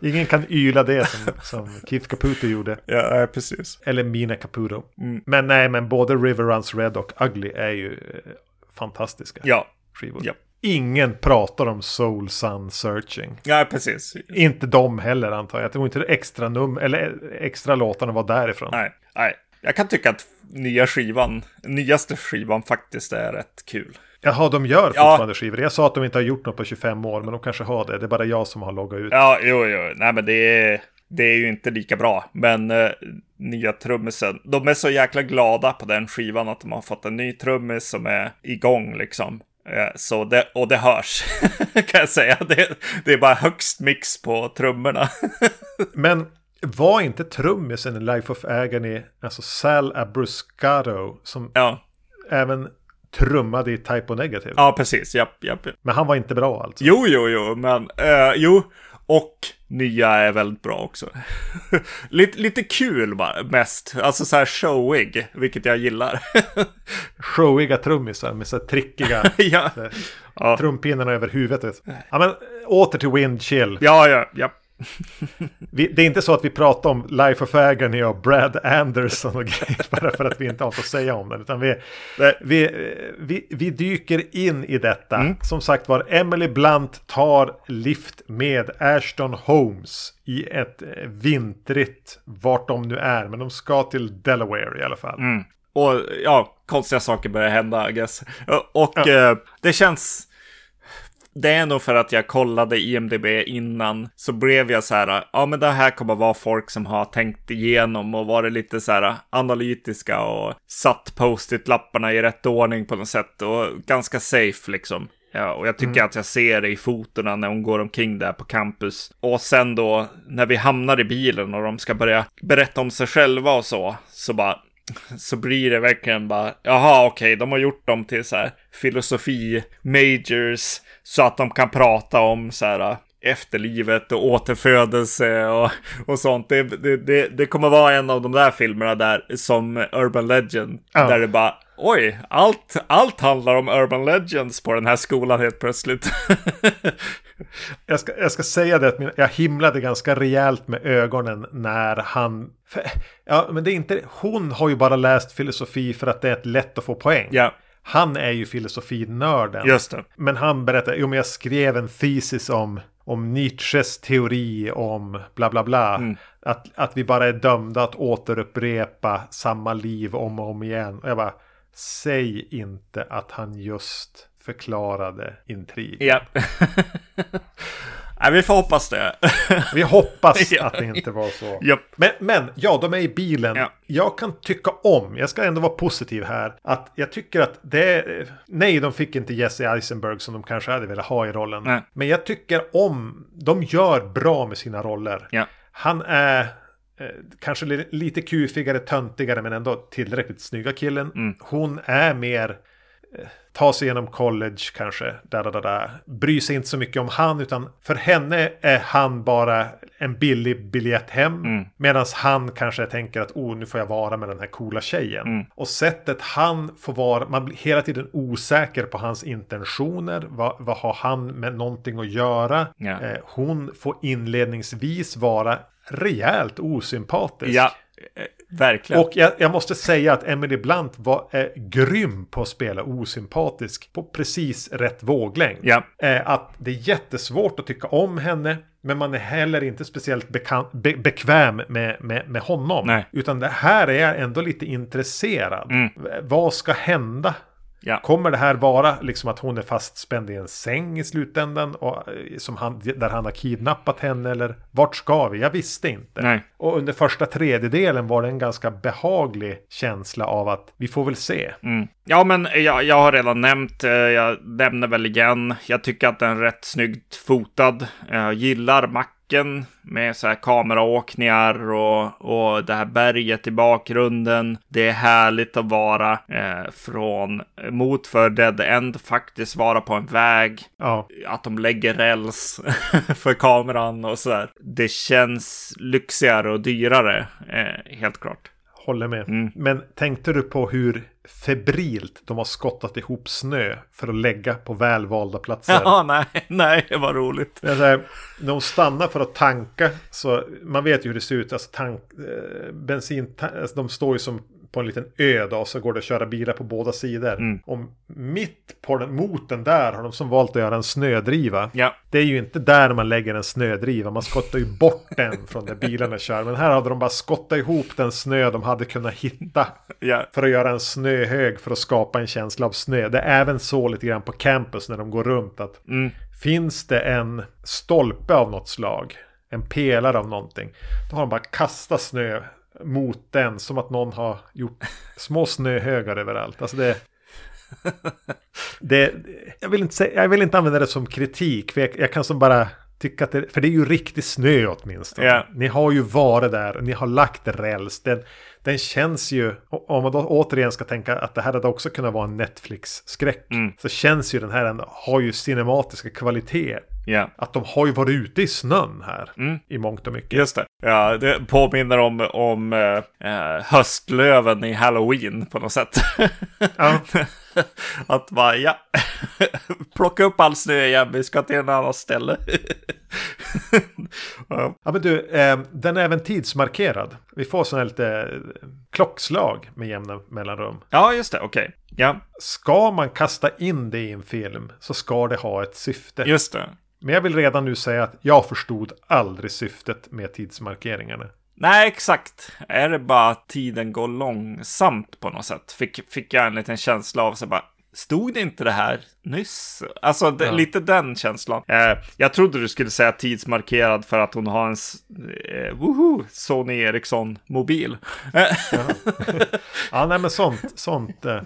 ingen kan yla det som, som Keith Caputo gjorde. Ja, precis. Eller Mina Caputo. Mm. Men nej, men både River Runs Red och Ugly är ju eh, fantastiska ja. skivor. Ja. Ingen pratar om Soul Sun Searching. Ja, precis. Inte de heller antar jag. Jag tror inte det extra, num eller extra låtarna var därifrån. Nej, nej. Jag kan tycka att nya skivan, nyaste skivan faktiskt är rätt kul. Jaha, de gör fortfarande ja. skivor. Jag sa att de inte har gjort något på 25 år, men de kanske har det. Det är bara jag som har loggat ut. Ja, jo, jo. Nej, men det är, det är ju inte lika bra. Men uh, nya trummisen, de är så jäkla glada på den skivan att de har fått en ny trummis som är igång liksom. Uh, så det, och det hörs, kan jag säga. Det, det är bara högst mix på trummorna. men var inte trummisen i Life of Agony, alltså Sal Abruscato, som ja. även trummade i Typo Negative? Ja, precis. Japp, japp. Men han var inte bra alltså? Jo, jo, jo, men uh, jo. Och nya är väldigt bra också. lite, lite kul bara, mest. Alltså så här showig, vilket jag gillar. Showiga trummisar med så här trickiga ja. så här, ja. trumpinnarna över huvudet. Ja, men åter till Wind Chill. Ja, ja, ja vi, det är inte så att vi pratar om Life of Agony och Brad Anderson och grejer bara för att vi inte har något att säga om den. Utan vi, vi, vi, vi dyker in i detta. Mm. Som sagt var, Emily Blunt tar lift med Ashton Holmes i ett eh, vintrigt, vart de nu är. Men de ska till Delaware i alla fall. Mm. Och ja, konstiga saker börjar hända, I guess. Och ja. eh, det känns det är nog för att jag kollade IMDB innan så blev jag så här, ja men det här kommer vara folk som har tänkt igenom och varit lite så här analytiska och satt post-it-lapparna i rätt ordning på något sätt och ganska safe liksom. Ja, och jag tycker mm. att jag ser det i fotona när hon går omkring där på campus. Och sen då när vi hamnar i bilen och de ska börja berätta om sig själva och så, så bara så blir det verkligen bara, jaha okej, okay, de har gjort dem till så här filosofi majors så att de kan prata om så här efterlivet och återfödelse och, och sånt. Det, det, det, kommer vara en av de där filmerna där som Urban Legend, ja. där det bara Oj, allt, allt handlar om Urban Legends på den här skolan helt plötsligt. jag, ska, jag ska säga det att jag himlade ganska rejält med ögonen när han... För, ja, men det är inte... Hon har ju bara läst filosofi för att det är ett lätt att få poäng. Ja. Han är ju filosofinörden. Just det. Men han berättar, jo men jag skrev en thesis om, om Nietzsches teori om bla bla bla. Mm. Att, att vi bara är dömda att återupprepa samma liv om och om igen. Och jag bara, säg inte att han just förklarade intrig. Ja. Nej, vi får hoppas det. Vi hoppas att det inte var så. Japp. Men, men, ja, de är i bilen. Ja. Jag kan tycka om, jag ska ändå vara positiv här, att jag tycker att det. Nej, de fick inte Jesse Eisenberg som de kanske hade velat ha i rollen. Nej. Men jag tycker om, de gör bra med sina roller. Ja. Han är kanske li- lite kufigare, töntigare, men ändå tillräckligt snygga killen. Mm. Hon är mer eh, ta sig igenom college kanske. Där, där, där, där. Bryr sig inte så mycket om han utan för henne är han bara en billig biljett hem. Mm. Medan han kanske tänker att oh, nu får jag vara med den här coola tjejen. Mm. Och sättet han får vara, man blir hela tiden osäker på hans intentioner. Vad, vad har han med någonting att göra? Ja. Eh, hon får inledningsvis vara rejält osympatisk. Ja, eh, verkligen. Och jag, jag måste säga att Emily Blunt var eh, grym på att spela osympatisk på precis rätt våglängd. Ja. Eh, att det är jättesvårt att tycka om henne. Men man är heller inte speciellt bekan- be- bekväm med, med, med honom. Nej. Utan det här är jag ändå lite intresserad. Mm. Vad ska hända? Ja. Kommer det här vara liksom att hon är fastspänd i en säng i slutändan? Och, eh, som han, där han har kidnappat henne? Eller vart ska vi? Jag visste inte. Nej. Och under första tredjedelen var det en ganska behaglig känsla av att vi får väl se. Mm. Ja, men jag, jag har redan nämnt, eh, jag nämner väl igen. Jag tycker att den är rätt snyggt fotad. Jag gillar macken med så här kameraåkningar och, och det här berget i bakgrunden. Det är härligt att vara eh, från mot för Dead End, faktiskt vara på en väg. Ja, Att de lägger räls för kameran och så där. Det känns lyxigare och dyrare, eh, helt klart. Håller med. Mm. Men tänkte du på hur febrilt de har skottat ihop snö för att lägga på välvalda platser? Ja, nej, nej, det var roligt. Det här, när de stannar för att tanka så man vet ju hur det ser ut. Alltså tank, eh, bensin, alltså, de står ju som på en liten ö då, och så går det att köra bilar på båda sidor. Mm. Och mitt på den, mot den där har de som valt att göra en snödriva. Ja, Det är ju inte där man lägger en snödriva. Man skottar ju bort den från där bilarna kör. Men här hade de bara skottat ihop den snö de hade kunnat hitta. ja, För att göra en snöhög för att skapa en känsla av snö. Det är även så lite grann på campus när de går runt. att mm, Finns det en stolpe av något slag, en pelare av någonting, då har de bara kastat snö mot den som att någon har gjort små snöhögar överallt. Alltså det, det jag, vill inte säga, jag vill inte använda det som kritik, för jag, jag kan som bara tycka att det, för det är ju riktig snö åtminstone. Ja. Ni har ju varit där, ni har lagt räls. Den, den känns ju, om man då återigen ska tänka att det här hade också kunnat vara en Netflix-skräck, Mm. så känns ju den här ändå, har ju cinematiska kvaliteter. Ja. Att de har ju varit ute i snön här Mm. i mångt och mycket. Just det. Ja, det påminner om, om eh, eh, höstlöven i Halloween på något sätt. Ja. Att bara, ja, plocka upp all snö igen, vi ska till en annan ställe. ja, ja men du, eh, den är även tidsmarkerad. Vi får sådana lite eh, klockslag med jämna mellanrum. ja, just det, okej. Ja, Ska man kasta in det i en film så ska det ha ett syfte. just det. Men jag vill redan nu säga att jag förstod aldrig syftet med tidsmarkeringarna. Nej, exakt. Är det bara att tiden går långsamt på något sätt? Fick, fick jag en liten känsla av så bara, stod det inte det här nyss? Alltså det, Ja. lite den känslan. Eh, jag trodde du skulle säga tidsmarkerad för att hon har en eh, woho, Sony Ericsson-mobil. Eh, Ja, nej men sånt, sånt. Eh,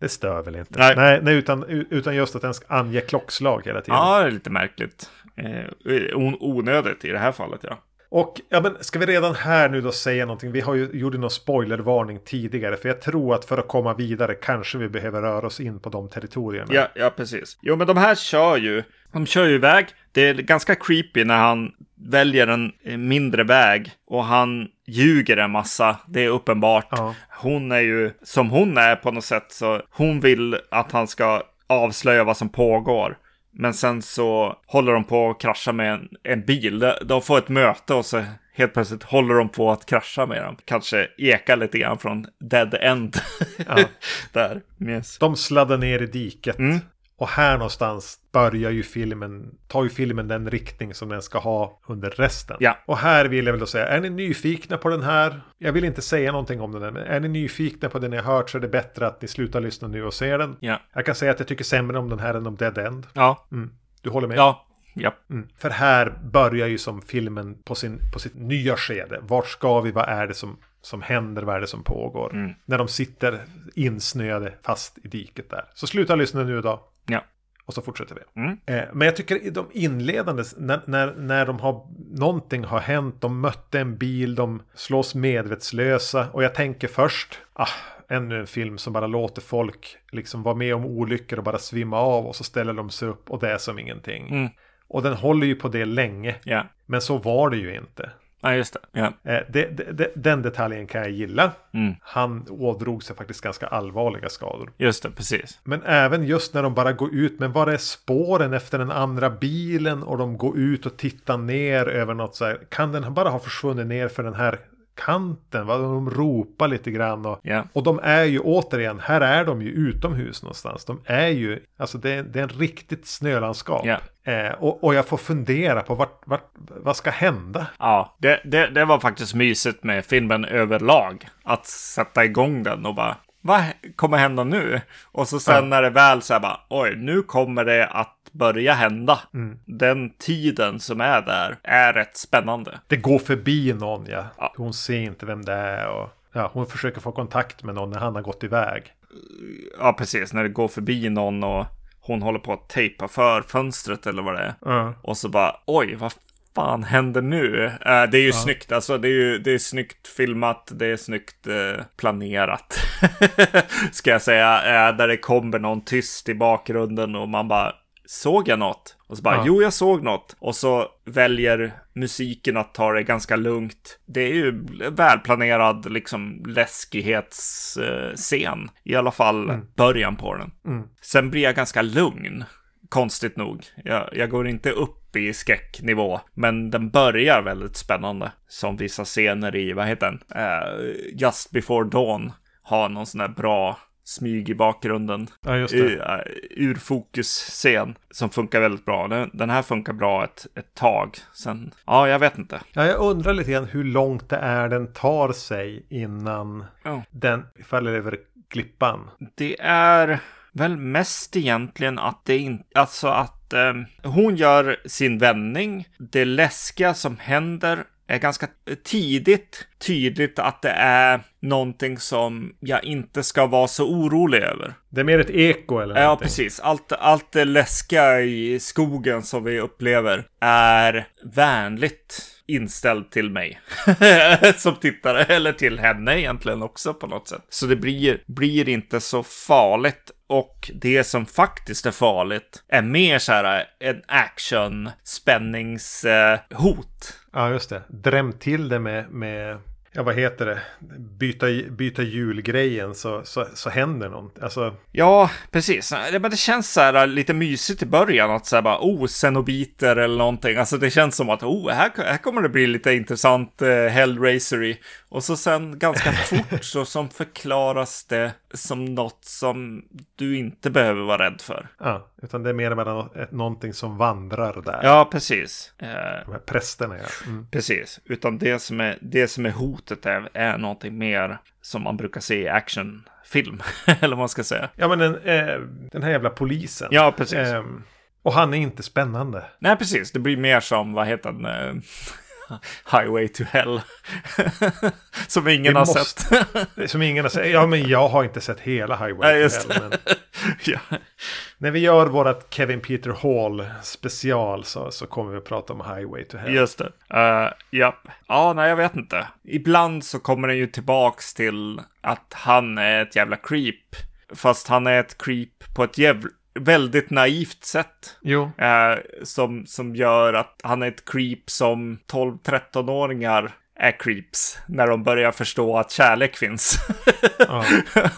det stör väl inte. Nej. Nej, nej, utan, utan just att den ska ange klockslag hela tiden. ja, det är lite märkligt. Eh, on- onödigt i det här fallet, ja. Och ja, men ska vi redan här nu då säga någonting? Vi har ju gjort någon spoilervarning tidigare. För jag tror att för att komma vidare kanske vi behöver röra oss in på de territorierna. Ja, ja, precis. Jo, men de här kör ju. De kör ju iväg. Det är ganska creepy när han väljer en mindre väg och han ljuger en massa. Det är uppenbart. Ja. Hon är ju som hon är på något sätt så hon vill att han ska avslöja vad som pågår. Men sen så håller de på att krascha med en, en bil. De- får ett möte och så helt plötsligt håller de på att krascha med dem. Kanske ekar lite grann från Dead End. Ja. Där. Yes. De sladdar ner i diket. Mm. Och här någonstans börjar ju filmen, tar ju filmen den riktning som den ska ha under resten. Ja. Och här vill jag väl då säga, är ni nyfikna på den här? Jag vill inte säga någonting om den, här, men är ni nyfikna på den ni har hört så är det bättre att ni slutar lyssna nu och ser den. Ja. Jag kan säga att jag tycker sämre om den här än om Dead End. Ja. Mm. Du håller med? Ja. Ja. Mm. För här börjar ju som filmen på, sin, på sitt nya skede. Vart ska vi? Vad är det som, som händer? Vad är det som pågår? Mm. När de sitter insnöade fast i diket där. Så sluta lyssna nu då. Ja. Och så fortsätter vi. Mm. Eh, men jag tycker i de inledande, när, när, när de har, någonting har hänt, de mötte en bil, de slås medvetslösa. Och jag tänker först, ah, ännu en film som bara låter folk liksom vara med om olyckor och bara svimma av och så ställer de sig upp och det är som ingenting. Mm. Och den håller ju på det länge. Ja. Men så var det ju inte. Ja, just det. Ja. Eh, det, det, det, den detaljen kan jag gilla. Mm. Han ådrog sig faktiskt ganska allvarliga skador. Just det, precis. Men även just när de bara går ut, men var är spåren efter den andra bilen och de går ut och tittar ner över något så här. Kan den bara ha försvunnit ner för den här kanten? Va? De ropar lite grann och, Ja. och de är ju återigen, här är de ju utomhus någonstans. De är ju, alltså det är, det är en riktigt snölandskap. Ja. Eh, och, och jag får fundera på vart, vart, vad ska hända? Ja, det, det, det var faktiskt mysigt med filmen överlag. Att sätta igång den och bara, vad kommer hända nu? Och så sen Ja. när det väl så här bara, oj, nu kommer det att börja hända. Mm. Den tiden som är där är rätt spännande. Det går förbi någon ja. Ja. Hon ser inte vem det är. Och, ja, hon försöker få kontakt med någon när han har gått iväg. Ja, precis, när det går förbi någon och hon håller på att tejpa för fönstret eller vad det är. Ja. Och så bara, oj, vad fan händer nu? Eh, det är ju snyggt, alltså det är ju det är snyggt filmat, det är snyggt eh, planerat. Ska jag säga, eh, där det kommer någon tyst i bakgrunden och man bara, såg jag något? Och så bara, Ja. jo jag såg något. Och så väljer musiken att ta det ganska lugnt. Det är ju välplanerad liksom läskighetsscen. I alla fall början på den. Mm. Sen blir jag ganska lugn. Konstigt nog. Jag, jag går inte upp i skräcknivå. Men den börjar väldigt spännande. Som vissa scener i, vad heter den? Eh, Just before dawn. Har någon sån där bra smyg i bakgrunden. ja, just det. uh, urfokus-scen. Som funkar väldigt bra. Den, den här funkar bra ett, ett tag. Sen, ja, jag vet inte. Ja, jag undrar lite grann hur långt det är den tar sig innan Ja. den faller över klippan. Det är väl mest egentligen att det inte, alltså att eh, hon gör sin vändning. Det läskiga som händer är ganska tidigt tydligt att det är någonting som jag inte ska vara så orolig över. Det är mer ett eko eller Ja, någonting. precis. Allt, allt det läskiga i skogen som vi upplever är vänligt inställd till mig. som tittare, eller till henne egentligen också på något sätt. Så det blir, blir inte så farligt. Och det som faktiskt är farligt är mer så här en action spänningshot. Ja, just det. Dräm till det med, med ja vad heter det, byta, byta julgrejen så, så, så händer något. Alltså, Ja, precis. Det, men det känns så här lite mysigt i början att säga bara oh, Cenobiter eller någonting. Alltså det känns som att oh, här, här kommer det bli lite intressant eh, Hellraisery. Och så sen ganska fort så som förklaras det som något som du inte behöver vara rädd för. ja, utan det är mer ett- någonting som vandrar där. Ja, precis. Eh, De här prästerna ja. Mm. precis. Utan det som är, det som är hotet är, är någonting mer som man brukar se i actionfilm. eller vad man ska säga. Ja men den, eh, den här jävla polisen. Ja, precis. Ehm, och han är inte spännande. Nej, precis. Det blir mer som, vad heter den? Highway to Hell. som ingen har måste- sett. Som ingen har sett. Ja men jag har inte sett hela Highway Nej, to Hell. Men ja. när vi gör vårat Kevin Peter Hall special så, så kommer vi att prata om Highway to Hell. Just det. Uh, ja. ja, nej, jag vet inte. Ibland så kommer den ju tillbaks till att han är ett jävla creep. Fast han är ett creep på ett jävla, väldigt naivt sätt. Jo, Eh, som, som gör att han är ett creep som 12-13-åringar är creeps när de börjar förstå att kärlek finns. ja.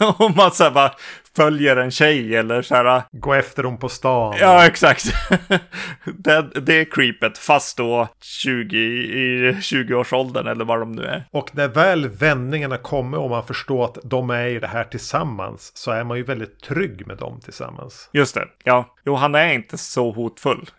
och man här bara följer en tjej eller så här. Gå efter dem på stan. Ja, exakt. det, det är creepet, fast då 20 i 20-årsåldern eller vad de nu är. Och när väl vändningarna kommer och man förstår att de är i det här tillsammans så är man ju väldigt trygg med dem tillsammans. Just det, ja. Jo, han är inte så hotfull.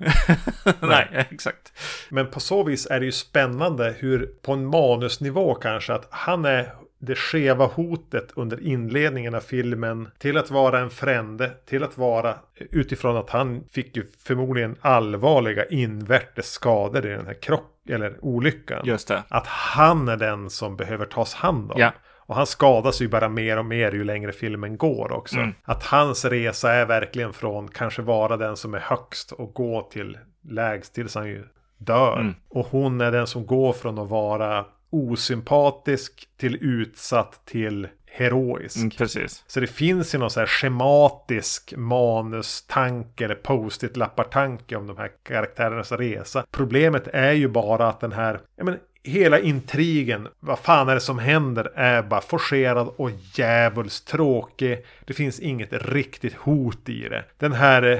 Nej. Nej, exakt. Men på så vis är det ju spännande hur på en manusnivå kanske att han är det skeva hotet under inledningen av filmen till att vara en frände, till att vara utifrån att han fick ju förmodligen allvarliga invärtes skador i den här krock eller olyckan. Just det. Att han är den som behöver tas hand om. Ja. Och han skadas ju bara mer och mer ju längre filmen går också. Mm. Att hans resa är verkligen från kanske vara den som är högst och gå till lägst tills han ju dör. Mm. Och hon är den som går från att vara osympatisk till utsatt till heroisk. Mm, precis. Så det finns ju någon så här schematisk manustanke eller post-it-lappar-tanke om de här karaktärernas resa. Problemet är ju bara att den här, ja men hela intrigen, vad fan är det som händer, är bara forcerad och djävulskt tråkig. Det finns inget riktigt hot i det. Den här eh,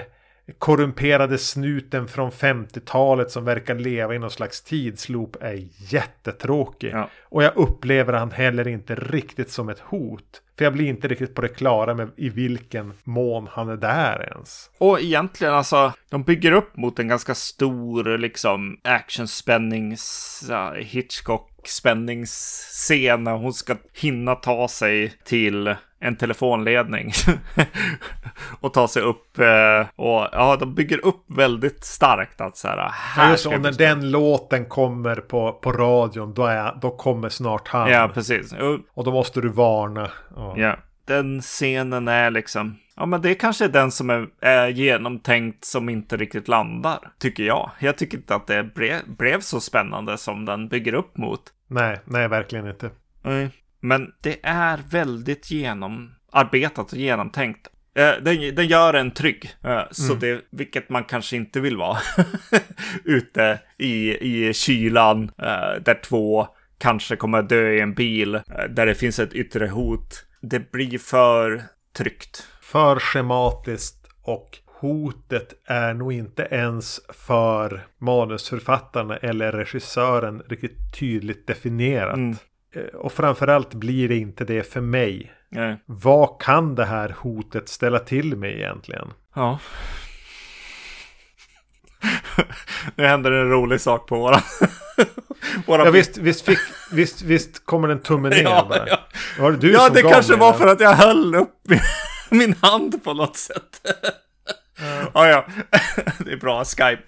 korrumperade snuten från 50-talet som verkar leva i någon slags tidsloop är jättetråkig. Ja. Och jag upplever han heller inte riktigt som ett hot. För jag blir inte riktigt på det klara med i vilken mån han är där ens. Och egentligen alltså, de bygger upp mot en ganska stor liksom actionspännings Hitchcock spänningsscen när hon ska hinna ta sig till en telefonledning och ta sig upp eh, och ja, de bygger upp väldigt starkt att så här. här Ja, just, och när den låten kommer på, på radion då, är, då kommer snart han. Ja, precis. Jo, Och då måste du varna. Ja. Ja, den scenen är liksom, ja men det kanske är den som är, är genomtänkt som inte riktigt landar, tycker jag. Jag tycker inte att det bre, blev så spännande som den bygger upp mot. Nej, nej, verkligen inte. Nej. Men det är väldigt genomarbetat och genomtänkt. Eh, Den, den gör en trygg, eh, så det, vilket man kanske inte vill vara. Ute i, i kylan, eh, där två kanske kommer dö i en bil, eh, där det finns ett yttre hot. Det blir för tryggt. För schematiskt och hotet är nog inte ens för manusförfattarna eller regissören riktigt tydligt definierat. Mm. Eh, Och framförallt blir det inte det för mig. Eh, Vad kan det här hotet ställa till med egentligen? Ja. nu händer en rolig sak på våran... våran Ja visst, visst, fick, visst, visst kommer den tummen ner Ja, bara. ja. Var det du ja, som det gav kanske var den? för att jag höll upp min, min hand på något sätt. Ja, ja. Det är bra, Skype.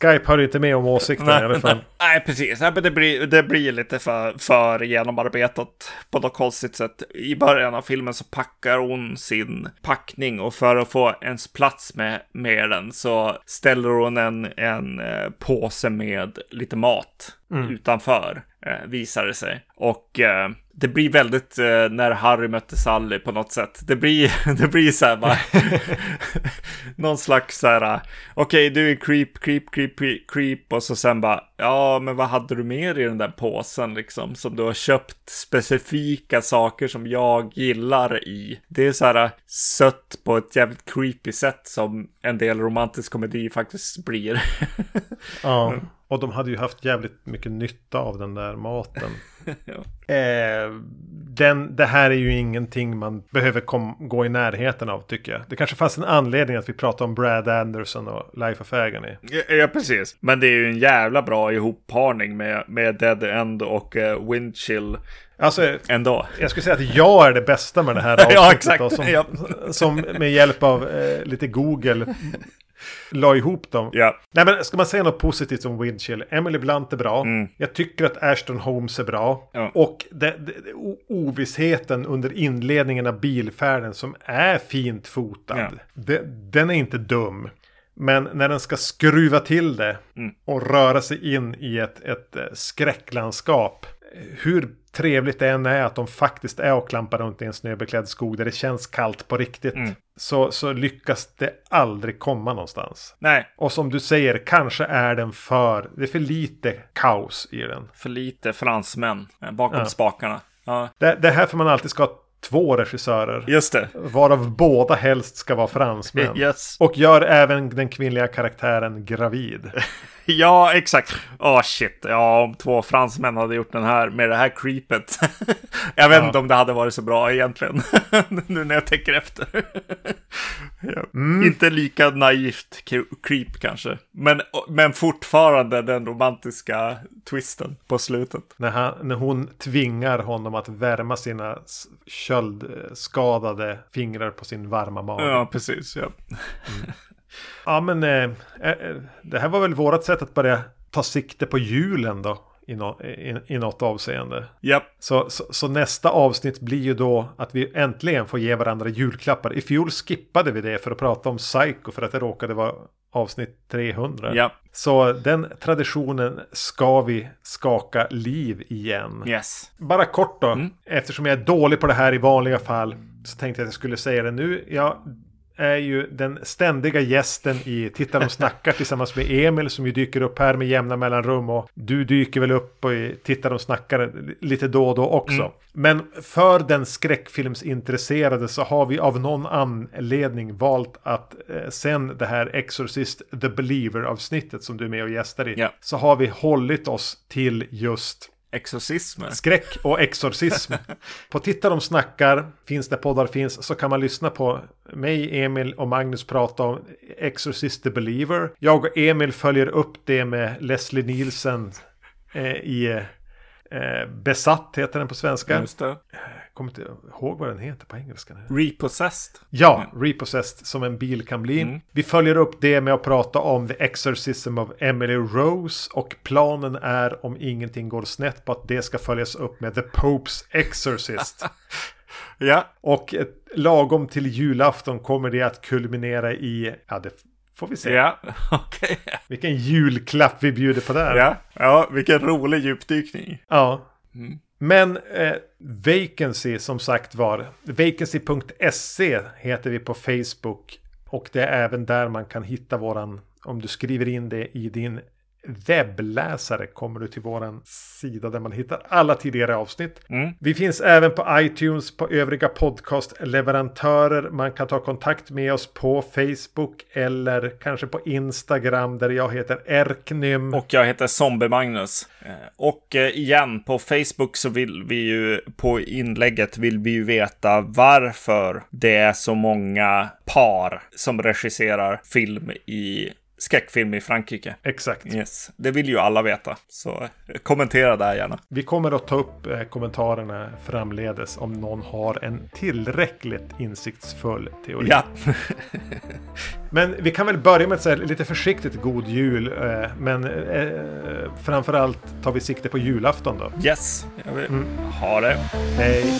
Skype har inte med om åsikten i alla fall. nej, precis. Nej, men det, blir, det blir lite för, för genomarbetat på något konstigt sätt. I början av filmen så packar hon sin packning och för att få ens plats med, med den så ställer hon en, en eh, påse med lite mat utanför, eh, visar det sig. Och eh, det blir väldigt eh, när Harry mötte Sally på något sätt. Det blir, det blir så här bara, någon slags så här, okej du är creep, creep, creep, creep, creep och så sen bara, ja men vad hade du mer i den där påsen liksom som du har köpt specifika saker som jag gillar i. Det är så här sött på ett jävligt creepy sätt som en del romantisk komedi faktiskt blir. Ja. Och de hade ju haft jävligt mycket nytta av den där maten. Ja. eh, den, det här är ju ingenting man behöver kom, gå i närheten av tycker jag. Det kanske fanns en anledning att vi pratade om Brad Anderson och Life of Agony. Ja, ja, precis. Men det är ju en jävla bra ihopparning med, med Dead End och uh, Windchill Alltså, ändå. jag skulle säga att jag är det bästa med det här Ja, avsnittet. exakt. då, som, Ja. som med hjälp av eh, lite Google la ihop dem. Ja, Nej men ska man säga något positivt om Windchill? Emily Blunt är bra. Jag tycker att Ashton Holmes är bra. Mm. Ja. Och det, det, ovissheten under inledningen av bilfärden som är fint fotad. Ja. Det, den är inte dum. Men när den ska skruva till det Mm. och röra sig in i ett, ett eh, skräcklandskap. Hur trevligt det än är att de faktiskt är och klampar runt i en snöbeklädd skog där det känns kallt på riktigt. Mm. Så, så lyckas det aldrig komma någonstans. nej, Och som du säger, kanske är den för... Det är för lite kaos i den. för lite fransmän eh, bakom Ja. spakarna. Ja, Det, det är här för man alltid ska två regissörer. Just det. Varav båda helst ska vara fransmän. Yes. Och gör även den kvinnliga karaktären gravid. Ja, exakt. Åh oh, shit. Ja, om två fransmän hade gjort den här med det här creepet. jag vet ja. inte om det hade varit så bra egentligen. nu när jag tänker efter. ja. mm. Inte lika naivt creep kanske. Men, men fortfarande den romantiska twisten på slutet. När, han, när hon tvingar honom att värma sina köldskadade fingrar på sin varma mage. Ja, precis. Ja. Mm. Ja men eh, eh, det här var väl vårat sätt att börja ta sikte på julen då. I, no, i, i något avseende. Yep. Så, så, så, nästa avsnitt blir ju då att vi äntligen får ge varandra julklappar. I fjol skippade vi det för att prata om Psycho för att det råkade vara avsnitt 300. Yep. Så den traditionen ska vi skaka liv igen. Yes. Bara kort då, mm. eftersom jag är dålig på det här i vanliga fall så tänkte jag att jag skulle säga det nu. Jag är ju den ständiga gästen i Titta de snackar tillsammans med Emil som ju dyker upp här med jämna mellanrum och du dyker väl upp och Titta de snackar lite då och då också. Mm. Men för den skräckfilmsintresserade så har vi av någon anledning valt att eh, sen det här Exorcist The Believer avsnittet som du är med och gästar i yeah. så har vi hållit oss till just Exorcismer. Skräck och exorcism. på Titta de snackar, finns det poddar finns, så kan man lyssna på mig, Emil och Magnus prata om Exorcist the Believer. Jag och Emil följer upp det med Leslie Nielsen eh, i eh, Besatt heter den på svenska. Kommer inte ihåg vad den heter på engelska. Repossessed. Ja, mm. Repossessed som en bil kan bli. Mm. Vi följer upp det med att prata om The Exorcism of Emily Rose. Och planen är om ingenting går snett på att det ska följas upp med The Popes Exorcist. ja. Och ett, lagom till julafton kommer det att kulminera i, ja det får vi se. Ja. Okay. Vilken julklapp vi bjuder på där. Ja, ja vilken rolig djupdykning. Ja. Mm. Men eh, Vacancy som sagt var. Vacancy.se heter vi på Facebook. Och det är även där man kan hitta våran. Om du skriver in det i din webbläsare kommer du till våran sida där man hittar alla tidigare avsnitt. Mm. Vi finns även på iTunes, på övriga podcastleverantörer. Man kan ta kontakt med oss på Facebook eller kanske på Instagram där jag heter Erknym. Och jag heter Zombie-Magnus. Eh, och eh, igen, på Facebook så vill vi ju, på inlägget vill vi ju veta varför det är så många par som regisserar film i skräckfilm i Frankrike. Exakt. Yes. Det vill ju alla veta. Så kommentera där gärna. Vi kommer att ta upp eh, kommentarerna framledes om någon har en tillräckligt insiktsfull teori. Ja. men vi kan väl börja med att säga lite försiktigt god jul. Eh, men eh, framförallt tar vi sikte på julafton då. Yes. Jag vill mm. ha det. Hej.